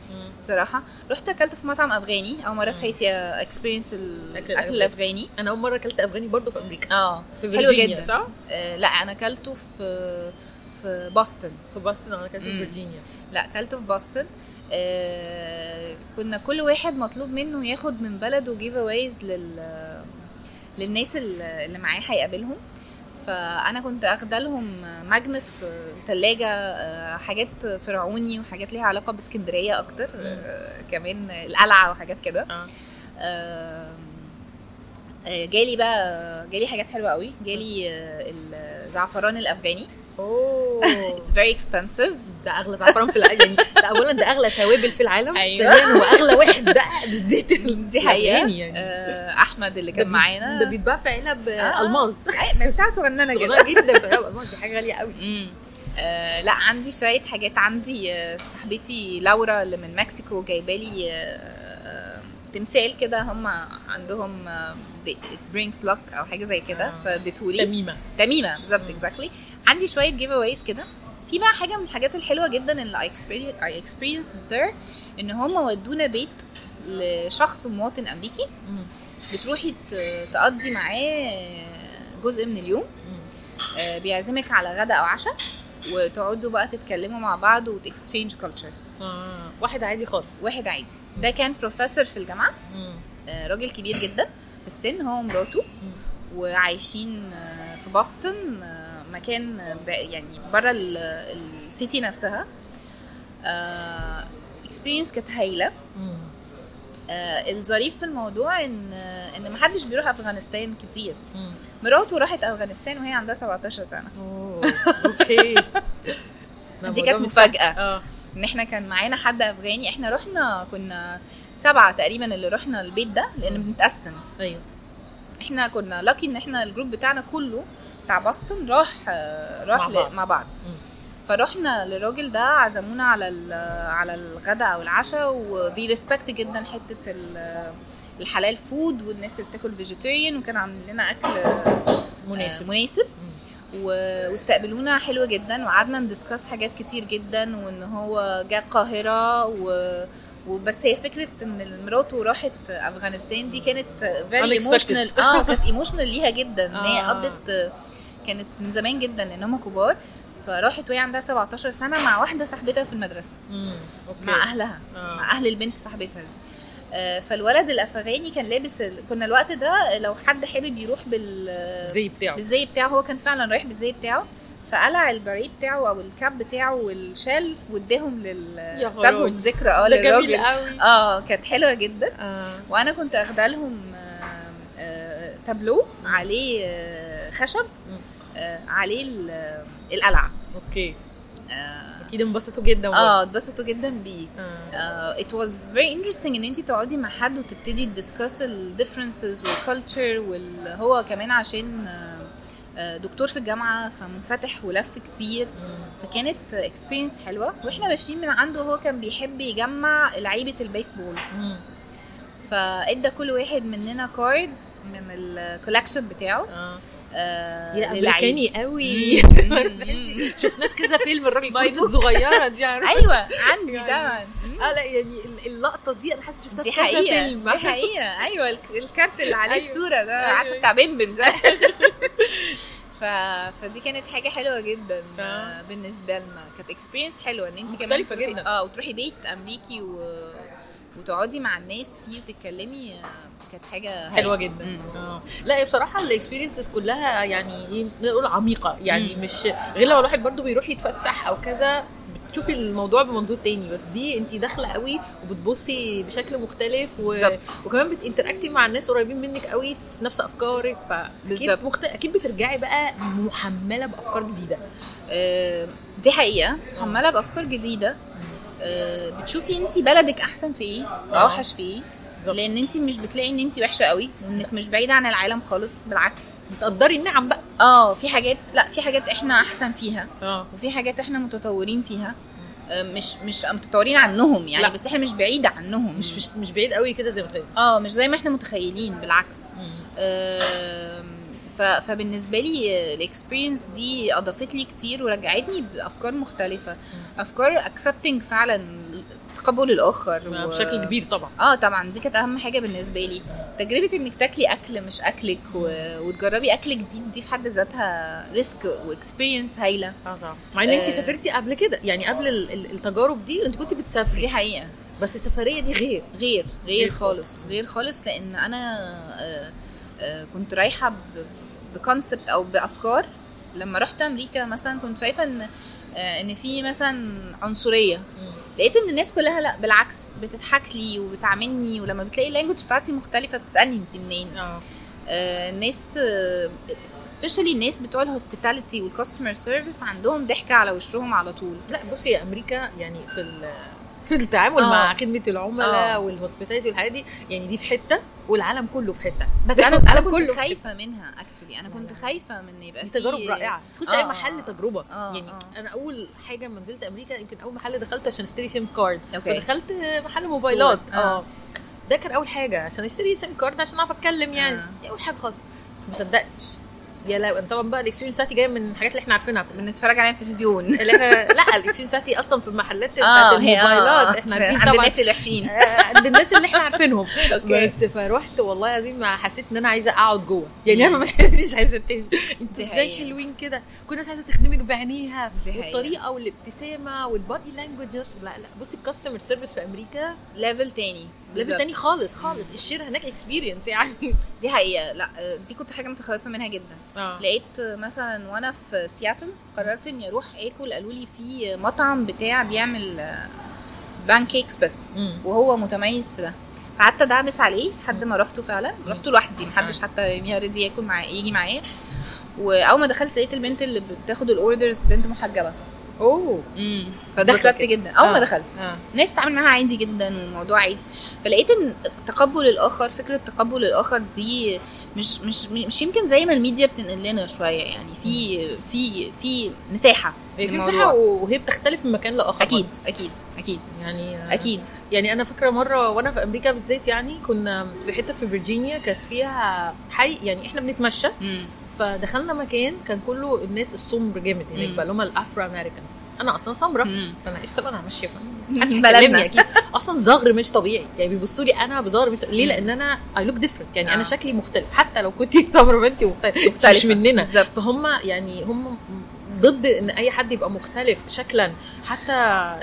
صراحة. رحت أكلت في مطعم أفغاني. أول مرة في حياتي experience الاكل. الأفغاني. أنا أول مرة أكلت أفغاني برضو في أمريكا. آه. في حلو فيرجينيا. جدا. صح؟ آه لا أنا أكلته في في بوسطن في Boston أنا أكلت في. فيرجينيا لا أكلته في بوسطن آه كنا كل واحد مطلوب منه ياخد من بلده giveaways لل للناس اللي معاه هيقابلهم. فأنا كنت أخده لهم magnet ثلاجه حاجات فرعوني وحاجات ليها علاقة بإسكندرية أكتر آه، كمان القلعة وحاجات كده. آم، آه، جالي بقى جالي حاجات حلوة قوي. جالي آه، الزعفران الأفغاني. oh it's very expensive ده أغلى زعفران في العالم يعني ده اولا ده أغلى توابل في العالم. أيوة. ثانيا هو أغلى واحد بقى بالذات دي حقيقة. يعني. آه، أحمد اللي ده كان معانا. ده بيتباع في علب آه. ما بتاع صغننة كده. جدا. في علب دي حاجة غالية قوي. آه لا عندي شوية حاجات عندي. آه، صاحبتي لورا اللي من مكسيكو جايبه لي آه، تمثال كده هم عندهم آه، it brings luck أو حاجة زي كده آه. فاديتهولي تميمة تميمة بالظبط. exactly عندي شوية giveaways كده في بقى حاجة من الحاجات الحلوة جدا اللي I experienced there إن هم ودونا بيت لشخص مواطن أمريكي مم. بتروحي تقضي معاه جزء من اليوم. آه، بيعزمك على غدا أو عشاء وتقعدوا بقى تتكلموا مع بعض وت exchange culture واحد عادي خالص. واحد عادي. ده كان بروفيسور في الجامعة. آه، راجل كبير جدا. في السن هو ومراته وعايشين آه، في Boston آه، مكان يعني بره ال city نفسها. experience كانت هايلة. الظريف في الموضوع إن إن محدش بيروح أفغانستان كتير. مراته راحت أفغانستان وهي عندها 17 سنة. okay. دي كانت. مفاجأة. آه. ان إحنا كان معانا حد افغاني إحنا رحنا كنا سبعة تقريبا اللي رحنا البيت ده لأن بنتقسم أيوه إحنا كنا lucky إن إحنا ال group بتاعنا كله بتاع Boston راح راح مع بعض. مع بعض. فرحنا للراجل ده عزمونا على على الغداء أو العشاء ودي respect جدا حتة ال- الحلال food والناس اللي بتاكل vegetarian وكان عاملين لنا أكل آه، مناسب مناسب مم. و- واستقبلونا حلو جدا وقعدنا ن discuss حاجات كتير جدا وإن هو جه القاهرة و وبس هي فكرة إن مراته راحت أفغانستان دي كانت very. emotional آه كانت emotional ليها جدا إن هي آه. قضت كانت من زمان جدا إن هم كبار فراحت وهي عندها 17 سنة مع واحدة صاحبتها في المدرسة مم. okay مع أهلها آه. مع أهل البنت صاحبتها دي فالولد الأفغاني كان لابس ال... كنا الوقت ده لو حد حابب يروح بال زي بتاعه. بالزي بتاعه هو كان فعلا رايح بالزي بتاعه فقلع الباريه بتاعه أو ال cap بتاعه والشال واداهم لل. سابهم ذكرى آه للراجل. آه كانت حلوة جدا. آه. وأنا كنت اخده لهم آه، آه، تابلو عليه آه، خشب. آه، عليه ال- القلعة. okay. آه أكيد انبسطوا جدا آه، اتبسطوا جدا بيه. آه. it was very interesting إن انت تقعدي مع حد وتبتدي ت discuss ال differences وال culture وهو كمان عشان آه، آه، دكتور في الجامعة فمنفتح ولف كتير. فكانت experience حلوة. وإحنا ماشيين من عنده هو كان بيحب يجمع لعيبة البيسبول. فإدى كل واحد مننا card من ال collection بتاعه. آه. آه. امريكاني قوي. شفناه في كذا فيلم الراجل باي الكروت الصغيرة دي عارفة؟ أيوه عندي يعني- طبعا آه لا يعني ال- اللقطة دي أنا حاسة شفتها في كذا فيلم. دي حقيقة. أيوة الك- الكارت اللي عليه أيوة. الصورة ده. أيوة. عارفة بتاع بيمبم ده. ف... فدي كانت حاجة حلوة جدا آه. بالنسبة لنا. كانت experience حلوة إن أنت كمان تروحي- جدا. آه وتروحي بيت أمريكي و... وتقعدي مع الناس فيه وتتكلمي آه، كانت حاجة حلوة. جدا. آه. لا بصراحة ال experiences كلها يعني إيه نقول عميقة. يعني مم. مش غير لو الواحد برضو بيروح يتفسح أو كذا بتشوفي الموضوع بمنظور تاني. بس دي انت داخلة قوي وبتبصي بشكل مختلف و... وكمان بتنتراكتي مع الناس قريبين منك قوي في نفس أفكارك. فأكيد. مخت... أكيد بترجعي بقى محملة بأفكار جديدة. آه، دي حقيقة. محملة بأفكار جديدة. آه، بتشوفي انت بلدك أحسن في إيه؟ أوحش في إيه. لأن انت مش بتلاقي ان انت وحشة قوي وانك مش بعيدة عن العالم خالص بالعكس. بتقدري النعم بقى. آه في حاجات لأ في حاجات إحنا أحسن فيها آه. وفي حاجات إحنا متطورين فيها. آه، مش مش متطورين عنهم يعني لأ. بس إحنا مش بعيده عنهم. مش مش, بعيد قوي كده زي ما آه مش زي ما إحنا متخيلين بالعكس. فبالنسبة لي ال experience دي أضافت لي كتير ورجعتني بأفكار مختلفة. أفكار accepting فعلا تقبل الآخر و- بشكل كبير طبعا. آه طبعا. دي كانت أهم حاجة بالنسبة لي. تجربة إنك تاكلي أكل مش أكلك و... وتجربي أكل جديد دي في حد ذاتها risk و experience هايلة. آه طبعا. مع إن انت آه. سافرتي قبل كده يعني قبل ال- ال- التجارب دي أنت كنت بتسافري. دي حقيقة. بس السفرية دي غير. غير غير غير خالص. غير خالص لأن أنا آه، آه، كنت رايحة ب concept أو بأفكار. لما رحت أمريكا مثلا كنت شايفة إن آه، إن في مثلا عنصرية. لقيت إن الناس كلها لأ بالعكس بتضحك لي وبتعاملني. ولما بتلاقي ال language بتاعتي مختلفة بتسألني انت منين. آه. آه، الناس specially الناس بتوع ال hospitality وال customer service عندهم ضحكة على وشهم على طول. لأ بصي أمريكا يعني في في التعامل آه. مع خدمة العملاء آه. وال hospitality والحاجات دي. يعني دي في حتة والعالم كله في حتة. بس أنا أنا كنت خايفة منها actually أنا كنت خايفة من يبقى دي في تجارب رائعة. تخش آه. اي محل تجربة. آه، يعني آه. أنا أول حاجة ما نزلت أمريكا يمكن أول محل دخلت عشان أشتري SIM card okay. فدخلت محل موبايلات. آه. آه. ده كان أول حاجة عشان أشتري SIM card عشان أعرف أتكلم يعني. آه. دي أول حاجة خالص. ما صدقتش. يا لا طبعا بقى ال experience بتاعتي جاية من الحاجات اللي إحنا عارفينها بنتفرج عليها التلفزيون. اللي إحنا لا ال experience بتاعتي أصلا في المحلات بتاعت الموبايلات آه، إحنا عشان عارفين عند طبعا. الناس الوحشين. آه، عند الناس اللي إحنا عارفينهم. بس فروحت والله العظيم ما حسيت إن أنا عايزة أقعد جوه. يعني أنا ما حسيتش عايزة تمشي. أنتوا إزاي. حلوين كده؟ كل الناس عايزة تخدمك بعينيها. والطريقة والابتسامة وال body language لا لا. بصي ال customer service في أمريكا level تاني. level. تاني خالص خالص. الشير هناك experience يعني. دي حقيقة. لا دي كنت حاجة متخوفة منها جدا. آه. لقيت مثلا وأنا في سياتل قررت إني أروح أكل قالوا لي في مطعم بتاع بيعمل pancakes بس مم. وهو متميز في ده. قعدت أدعبس عليه لحد ما رحته فعلا. رحته لوحدي محدش حتى يوميها رضي ياكل معايا يجي معايا. وأول ما دخلت لقيت البنت اللي بتاخد ال orders بنت محجبة. أوه امم فاتبسطت دخلت. جدا أول ما آه. دخلت آه. ناس تتعامل معاها عادي جدا والموضوع عادي فلقيت إن تقبل الآخر فكرة تقبل الآخر دي مش مش مش يمكن زي ما الميديا بتنقل لنا شوية يعني في في في مساحة هي في. مساحة وهي بتختلف من مكان لآخر أكيد. أكيد أكيد يعني أكيد يعني أنا فاكرة مرة وأنا في أمريكا بالذات يعني كنا في حتة في فيرجينيا كانت فيها حي يعني إحنا بنتمشى مم. فدخلنا مكان كان كله الناس السمر جامد هناك مم. بقى اللي هم الأفرو أمريكانز. أنا أصلا مم. فأنا إيش طبعا أنا ماشية. محدش. هيكلمني أكيد. أصلا زغر مش طبيعي. يعني بيبصوا لي أنا بزغر مش ليه؟ مم. لأن أنا اي لوك ديفرنت يعني آه. أنا شكلي مختلف. حتى لو كنت سمراء بنتي مختلفة. مننا. فهم يعني هم ضد إن أي حد يبقى مختلف شكلا. حتى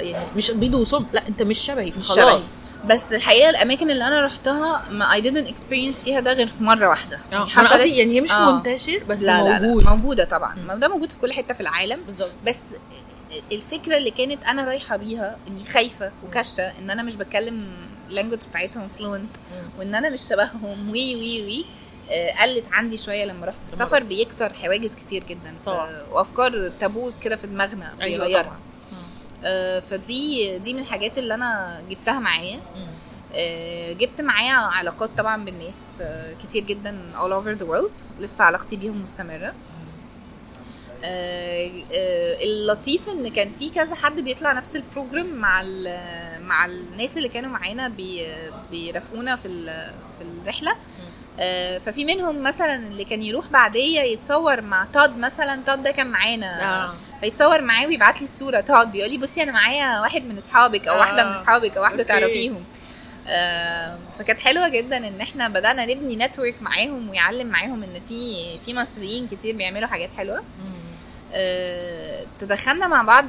يعني مش بيض وسم لا أنت مش شبهي. مش خلاص. بس الحقيقة الأماكن اللي أنا رحتها ما I didn't experience فيها ده غير في مرة واحدة. آه يعني أنا قصدي يعني هي مش آه. منتشر بس لا لا موجود. لا موجودة طبعا. ما ده موجود في كل حتة في العالم. بالظبط. بس الفكرة اللي كانت أنا رايحة بيها إني خايفة وكشة إن أنا مش بتكلم ال language بتاعتهم fluent وإن أنا مش شبههم و و و. آه، قلت عندي شوية لما رحت السفر بيكسر حواجز كتير جدا. طبعا. وأفكار taboos كده في دماغنا أيوه بيغيرها. آه، فدي دي من الحاجات اللي أنا جبتها معايا. آه، جبت معايا علاقات طبعا بالناس آه، كتير جدا all over the world. لسه علاقتي بيهم مستمرة. آه، آه، اللطيف إن كان في كذا حد بيطلع نفس ال program مع مع الناس اللي كانوا معانا بي بيرافقونا في في الرحلة. آه، ففي منهم مثلا اللي كان يروح بعدية يتصور مع Ted مثلا Ted ده كان معانا. آه. فيتصور معاه ويبعت لي الصورة تقعد يقول لي بصي أنا معايا واحد من أصحابك أو آه. واحدة من أصحابك أو واحدة okay. تعرفيهم آه، فكانت حلوة جدا إن إحنا بدأنا نبني نتورك معاهم ويعلم معاهم إن في في مصريين كتير بيعملوا حاجات حلوة آه، تدخلنا مع بعض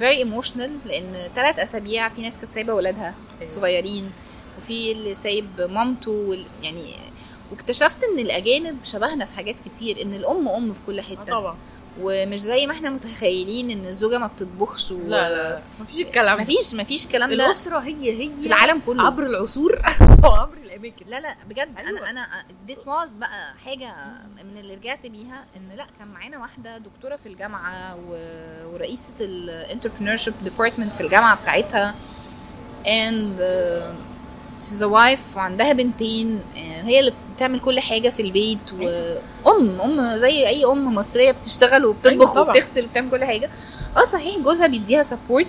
very emotional لأن ثلاث أسابيع في ناس كانت سايبة ولادها. صغيرين وفي اللي سايب مامته يعني واكتشفت إن الأجانب شبهنا في حاجات كتير إن الأم أم في كل آه حتة طبعا ومش زي ما إحنا متخيلين إن الزوجة ما بتطبخش و... لا لا مفيش الكلام ده. مفيش مفيش كلام ده. الأسرة هي هي في العالم كله. عبر العصور. وعبر الأماكن. لا لا بجد. أيوة. أنا أنا this was بقى حاجة من اللي رجعت بيها إن لا كان معانا واحدة دكتورة في الجامعة و... ورئيسة ال entrepreneurship department في الجامعة بتاعتها. And uh, she's a wife وعندها بنتين آه، هي اللي بتعمل كل حاجة في البيت وام أم زي أي أم مصرية بتشتغل أيوة وبتطبخ طبعا. وبتغسل وبتعمل كل حاجة آه صحيح جوزها بيديها support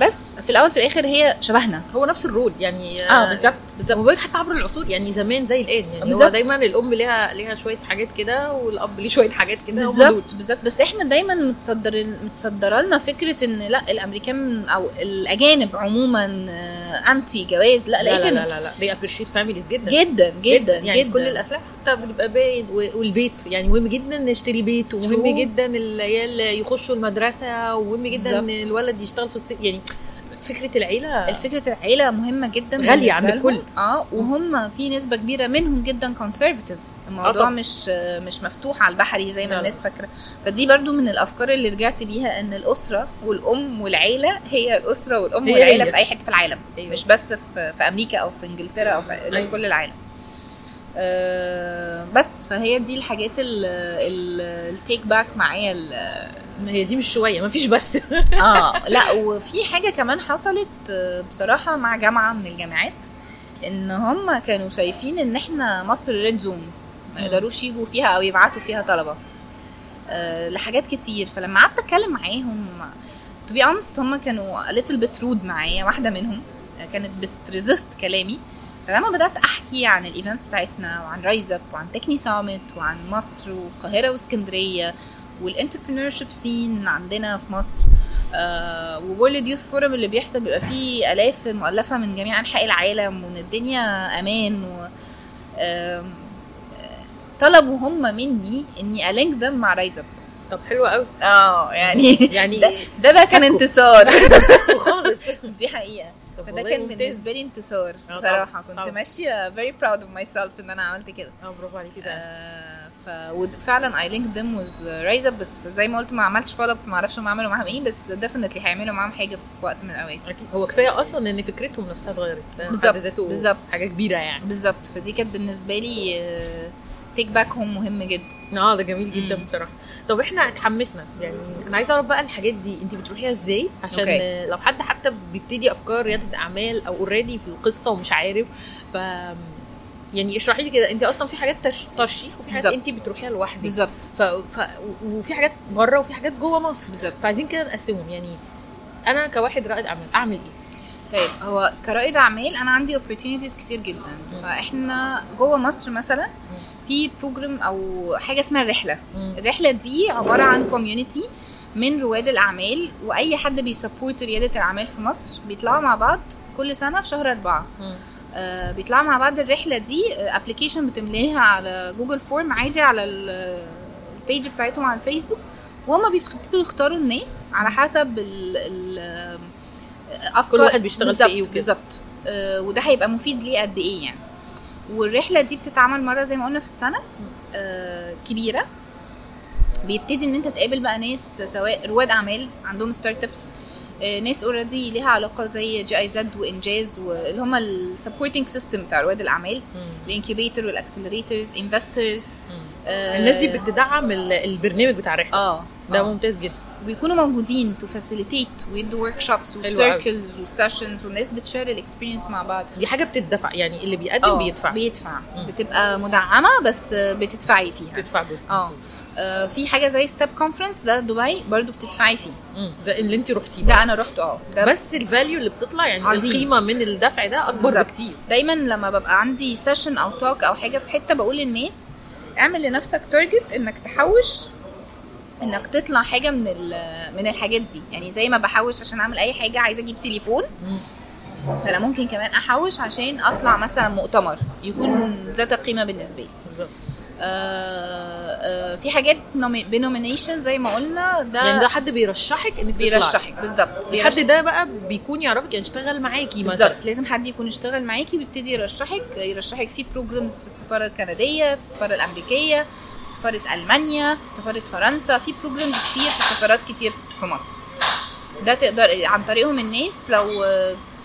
بس في الأول في الآخر هي شبهنا هو نفس ال role يعني آه بالظبط بالظبط حتى عبر العصور يعني زمان زي الآن يعني هو بالظبط. دايما الأم ليها ليها شوية حاجات كده والأب ليه شوية حاجات كده. بالظبط بالظبط بس إحنا دايما متصدر متصدرة لنا فكرة إن لأ الأمريكان أو الأجانب عموما آه، انتي جواز لأ لا لا لكن لا لا, لا. they appreciate families جدا جدا جدا يعني جدا كل الأفلام حتى بيبقى باين والبيت يعني مهم جدا نشتري بيت ومهم. جدا العيال يخشوا المدرسة ومهم جدا ان. الولد يشتغل في الصيف يعني فكرة العيلة الفكرة العيلة مهمة جدا غالية بالنسبة عند. الكل. آه وهم في نسبة كبيرة منهم جدا conservative الموضوع طبعا. مش مش مفتوح على البحري زي ما لا. الناس فاكرة فدي برضو من الأفكار اللي رجعت بيها إن الأسرة والأم والعيلة هي الأسرة والأم هي والعيلة هي. في أي حتة في العالم أيوة. مش بس في, في أمريكا أو في إنجلترا أو في, لا، في. كل العالم آه، بس فهي دي الحاجات ال take back معايا ال- هي دي مش شوية مفيش بس. آه لا وفي حاجة كمان حصلت آه، بصراحة مع جامعة من الجامعات إن هم كانوا شايفين إن إحنا مصر red zone ما. يقدروش يجوا فيها أو يبعتوا فيها طلبة. آه، لحاجات كتير. فلما قعدت أتكلم معاهم to be honest هم كانوا little bit rude معايا واحدة منهم آه، كانت بت resist كلامي. فلما بدأت أحكي عن ال events بتاعتنا وعن Rise Up وعن Techne Summit وعن مصر والقاهره واسكندرية وال entrepreneurship scene عندنا في مصر و World Youth Forum اللي بيحصل بيبقى فيه آلاف مؤلفة من جميع أنحاء العالم وإن الدنيا أمان و طلبوا هم مني إني أ link them مع Rise Up طب حلو قوي. آه يعني يعني ده, ده بقى كان. انتصار. خالص. دي حقيقة. فده كان ممتاز. بالنسبة لي انتصار آه، بصراحة. كنت طبعاً. ماشية very proud of myself إن أنا عملت كده. آه برافو عليكي ده آه، ف وفعلا I linked them with Rise Up بس زي ما قلت ما عملتش follow ما أعرفش هم عملوا معاهم إيه بس definitely هيعملوا معاهم حاجة في وقت من الأوقات. أكيد. هو كفاية أصلا إن فكرتهم نفسها اتغيرت بالظبط، بالظبط. حاجة كبيرة يعني. بالظبط. فدي كانت بالنسبة لي take back home مهم جدا. آه ده جميل جدا. بصراحة. طب إحنا اتحمسنا. يعني أنا عايزة أعرف بقى الحاجات دي انت بتروحيها إزاي؟ عشان أوكي. لو حد حتى بيبتدي أفكار ريادة أعمال أو already في القصة ومش عارف ف يعني اشرحي لي كده. انت أصلا في حاجات ترش- ترشيح وفي حاجات. انت بتروحيها لوحدك. بالظبط. ف... ف... وفي حاجات بره وفي حاجات جوه مصر. بالظبط. فعايزين كده نقسمهم. يعني أنا كواحد رائد أعمال أعمل إيه؟ طيب هو كرائد أعمال أنا عندي opportunities كتير جدا. فإحنا جوه مصر مثلا في program أو حاجة اسمها الرحله الرحلة دي عبارة عن community من رواد الأعمال وأي حد بي support ريادة الأعمال في مصر بيطلعوا مع بعض كل سنة في شهر أربعة. آه بيطلعوا مع بعض الرحلة دي application بتمليها على Google form عادي على ال- ال page بتاعتهم على الفيسبوك وهم بيبتدوا يختاروا الناس على حسب ال ال افكار كل واحد بيشتغل في إيه وكده. بالظبط. آه وده هيبقى مفيد ليه قد إيه يعني. والرحلة دي بتتعمل مرة زي ما قلنا في السنة آه كبيرة. بيبتدي إن أنت تقابل بقى ناس سواء رواد أعمال عندهم startups ناس already ليها علاقة زي GIZ وإنجاز واللي هم ال supporting system بتاع رواد الأعمال ال incubator وال accelerators investors الناس دي بتدعم ال- البرنامج بتاع الرحلة. آه ده آه. ممتاز جدا. بيكونوا موجودين to facilitate ويدوا workshops. و circles و sessions والناس بت share ال experience مع بعض دي حاجة بتدفع يعني اللي بيقدم آه، بيدفع بيدفع مم. بتبقى مدعمة بس بتدفعي فيها بتدفع جزء آه آه، في حاجة زي Step Conference ده دبي برضو بتدفعي فيه مم. ده اللي انت رحتيه ده. أنا رحت آه بس ال value اللي بتطلع يعني عظيم. القيمة من الدفع ده أكبر. بكتير دايما لما ببقى عندي session أو talk أو حاجة في حتة بقول للناس اعمل لنفسك target إنك تحوش إنك تطلع حاجة من من الحاجات دي. يعني زي ما بحوش عشان أعمل أي حاجة عايزة أجيب تليفون. فأنا ممكن كمان أحوش عشان أطلع مثلا مؤتمر يكون ذات قيمة بالنسبة لي. بالظبط. في حاجات ب nomination زي ما قلنا ده, يعني ده حد بيرشحك إنك. بيرشحك بالظبط. الحد ده بقى بيكون يعرفك يعني اشتغل معاكي مثلا. بالظبط. لازم حد يكون اشتغل معاكي بيبتدي يرشحك يرشحك في programs في السفارة الكندية في السفارة الأمريكية في سفاره ألمانيا في سفاره فرنسا في programs كتير في سفارات كتير في مصر. ده تقدر عن طريقهم الناس لو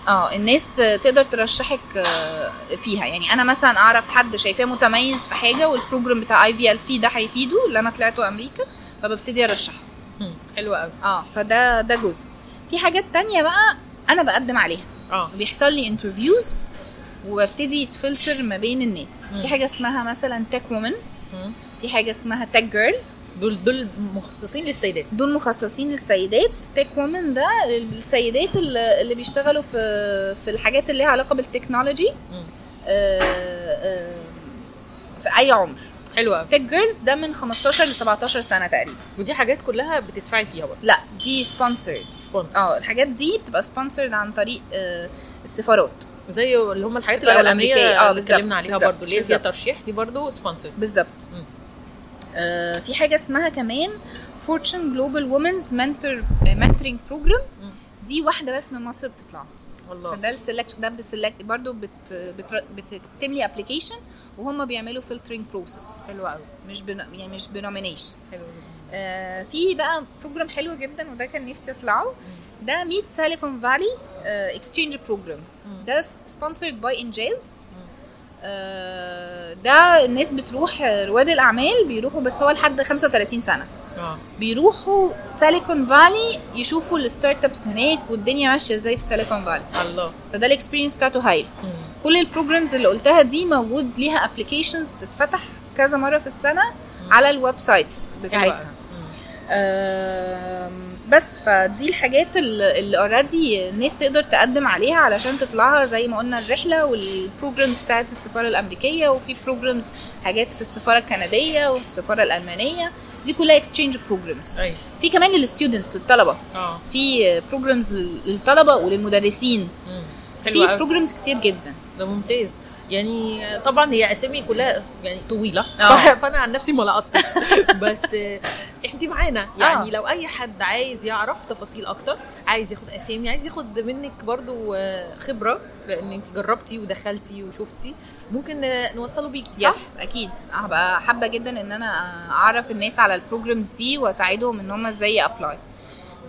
آه الناس تقدر ترشحك آه، فيها يعني أنا مثلا أعرف حد شايفاه متميز في حاجة وال program بتاع IVLP ده هيفيده اللي أنا طلعته أمريكا فببتدي أرشحه. حلو قوي آه فده ده جزء في حاجات تانية بقى أنا بقدم عليها آه بيحصل لي interviews وابتدي يتفلتر ما بين الناس مم. في حاجة اسمها مثلا TechWomen. في حاجة اسمها TechGirl دول دول مخصصين للسيدات. دول مخصصين للسيدات. TechWomen ده السيدات اللي بيشتغلوا في في الحاجات اللي ليها علاقة بال technology. آه، آه، في أي عمر. حلو قوي TechGirls ده من 15 ل 17 سنة تقريبا. ودي حاجات كلها بتدفعي فيها برضه؟ لا دي sponsored sponsor آه الحاجات دي بتبقى sponsored عن طريق آه، السفارات. زي اللي هم الحاجات. آه، اللي اتكلمنا عليها برضه اللي هي فيها. ترشيح دي برضه sponsor بالظبط. في حاجة اسمها كمان Fortune Global Women's Mentor Mentoring Program. دي واحدة بس من مصر بتطلع. والله فده ال selection ده ب select برضه بت بت بت- بتملي application وهم بيعملوا filtering process حلو قوي مش بن يعني مش ب nomination حلو جدا. آه في بقى program حلو جدا وده كان نفسي أطلعه. ده Meet Silicon Valley exchange program مم. ده sponsored by إنجاز آه، ده الناس بتروح آه، رواد الأعمال بيروحوا بس هو لحد 35 سنة. آه. بيروحوا Silicon Valley يشوفوا ال startups هناك والدنيا ماشية إزاي في Silicon Valley الله. فده ال experience بتاعته هايل. كل ال programs اللي قلتها دي موجود ليها applications بتتفتح كذا مرة في السنة على ال websites حلو بتاعتها بس فدي الحاجات اللي already الناس تقدر تقدم عليها علشان تطلعها زي ما قلنا الرحلة وال programs بتاعت السفارة الأمريكية وفي programs حاجات في السفارة الكندية وفي السفارة الألمانية. دي كلها exchange programs أيوه. في كمان لل students للطلبة. آه. في programs للطلبة وللمدرسين. في programs كتير جدا. ده ممتاز. يعني طبعا هي أسامي كلها يعني طويلة آه. فأنا عن نفسي ما لقطتش بس انت معانا يعني آه. لو أي حد عايز يعرف تفاصيل أكتر عايز ياخد أسامي عايز ياخد منك برضو آه، خبرة لأن انت جربتي ودخلتي وشفتي ممكن نوصله بيكي صح؟ yes أكيد هبقى حابة جدا إن أنا أعرف الناس على ال programs دي وأساعدهم إن هم إزاي apply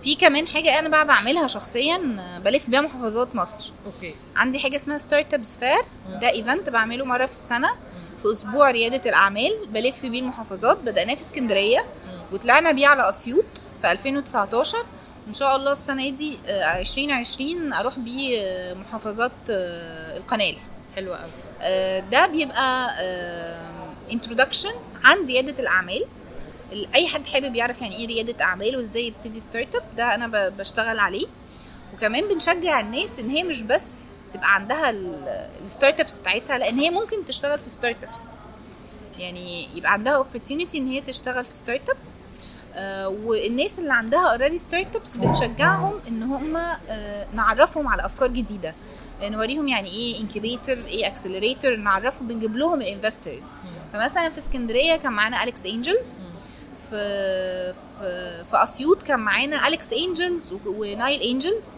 في كمان حاجة أنا بقى بعملها شخصيا بلف بيها محافظات مصر. okay. عندي حاجة اسمها Startups Fair. ده event بعمله مرة في السنة في أسبوع ريادة الأعمال. بلف بيه المحافظات. بدأناه في اسكندرية وطلعنا بيه على أسيوط في 2019 إن شاء الله السنة دي آه، 2020 أروح بيه آه، محافظات آه، القناة. حلوة قوي آه، ده بيبقى introduction عن ريادة الأعمال. ال- أي حد حابب يعرف يعني إيه ريادة أعمال وإزاي يبتدي startup ده أنا بشتغل عليه. وكمان بنشجع الناس إن هي مش بس تبقى عندها ال startups بتاعتها لأن هي ممكن تشتغل في startups يعني يبقى عندها opportunity إن هي تشتغل في startup آه، والناس اللي عندها already startups بنشجعهم إن هم آه، نعرفهم على أفكار جديدة. نوريهم يعني إيه incubator إيه accelerator نعرفهم بنجيب لهم ال investors فمثلا في اسكندرية كان معانا Alex Angels في في في أسيوط كان معانا Alex Angels و Nile Angels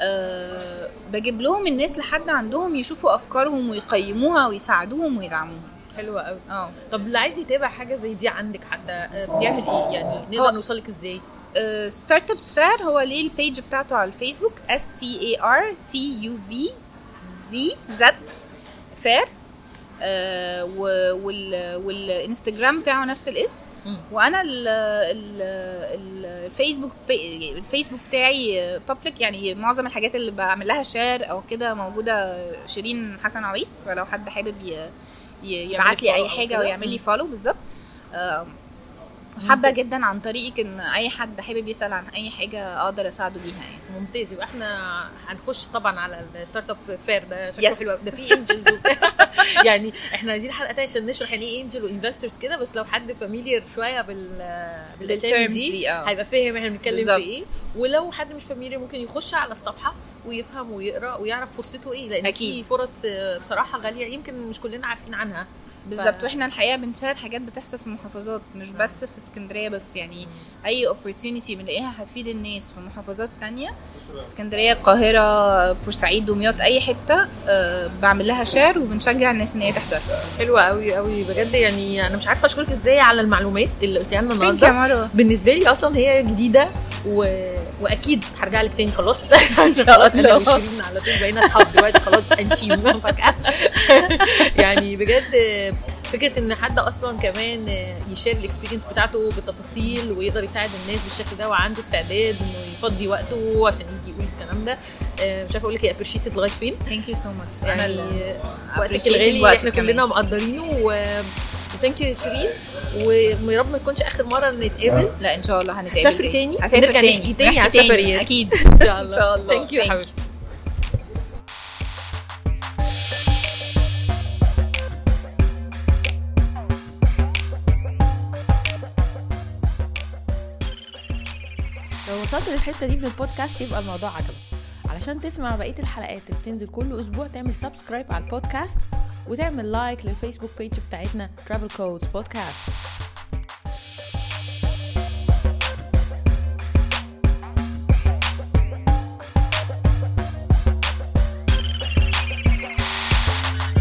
أه بجيب لهم الناس لحد عندهم يشوفوا أفكارهم ويقيموها ويساعدوهم ويدعموهم حلوة قوي. آه. طب اللي عايز يتابع حاجة زي دي عندك حتى آه، بيعمل إيه؟ يعني نقدر نوصلك إزاي؟ Startups Fair هو ليه ال page بتاعته على الفيسبوك S T A R T U P Z Zed Fair والإنستجرام بتاعه نفس الاسم. وأنا ال ال ال الفيسبوك بي- الفيسبوك بتاعي public يعني معظم الحاجات اللي بعمل لها share أو كده موجودة شيرين حسن عويس فلو حد حابب يبعت لي أي حاجة. ويعمل لي. follow بالظبط حابة جدا عن طريقك إن أي حد حابب يسأل عن أي حاجة أقدر أساعده بيها يعني ممتاز يبقى إحنا هنخش طبعا على ال Startup Fair ده شكله Yes. حلو. ده في angels يعني إحنا عايزين حلقة تانية عشان نشرح يعني إيه angel و investors كده بس لو حد familiar شوية بال بالأسامي دي دي، آه. هيبقى فاهم إحنا بنتكلم في. إيه ولو حد مش familiar ممكن يخش على الصفحة ويفهم ويقرأ ويعرف فرصته إيه لأن أكيد. في فرص بصراحة غالية يمكن مش كلنا عارفين عنها بالظبط. وإحنا الحقيقة بنشارك حاجات بتحصل في المحافظات مش بس في اسكندرية بس يعني أي opportunity بنلاقيها هتفيد الناس في محافظات تانية. اسكندرية القاهرة بورسعيد دمياط أي حتة آه، بعمل لها شير وبنشجع الناس إن هي تحضر. حلوة قوي قوي بجد. يعني أنا مش عارفة أشكرك إزاي على المعلومات اللي قلتيها لنا النهارده. بالنسبة لي أصلا هي جديدة و... وأكيد هرجع لك تاني خلاص. إن شاء الله. وشيرين على طول بقينا أصحاب دلوقتي خلاص انشيم فجاه يعني بجد فكرة إن حد أصلا كمان ي share ال experience بتاعته بالتفاصيل ويقدر يساعد الناس بالشكل ده وعنده استعداد إنه يفضي وقته عشان يجي يقول الكلام ده آه، مش عارفة أقول لك هي appreciated لغايه فين. thank you so much أنا اللي وقتك الغالي إحنا. كلنا مقدرينه و و thank you شيرين ويا رب ما تكونش آخر مرة نتقابل. لا إن شاء الله هنتقابل هتسافري تاني. هسافر نرجع تاني. نحكي تاني. على السفريات أكيد. إن شاء الله. إن شاء الله. thank you. حبيبتي. لو وصلت للحتة دي من البودكاست يبقى الموضوع عجبك. علشان تسمع بقية الحلقات اللي بتنزل كل أسبوع تعمل subscribe على البودكاست. وتعمل like لل Facebook page بتاعتنا Travel Codes Podcast.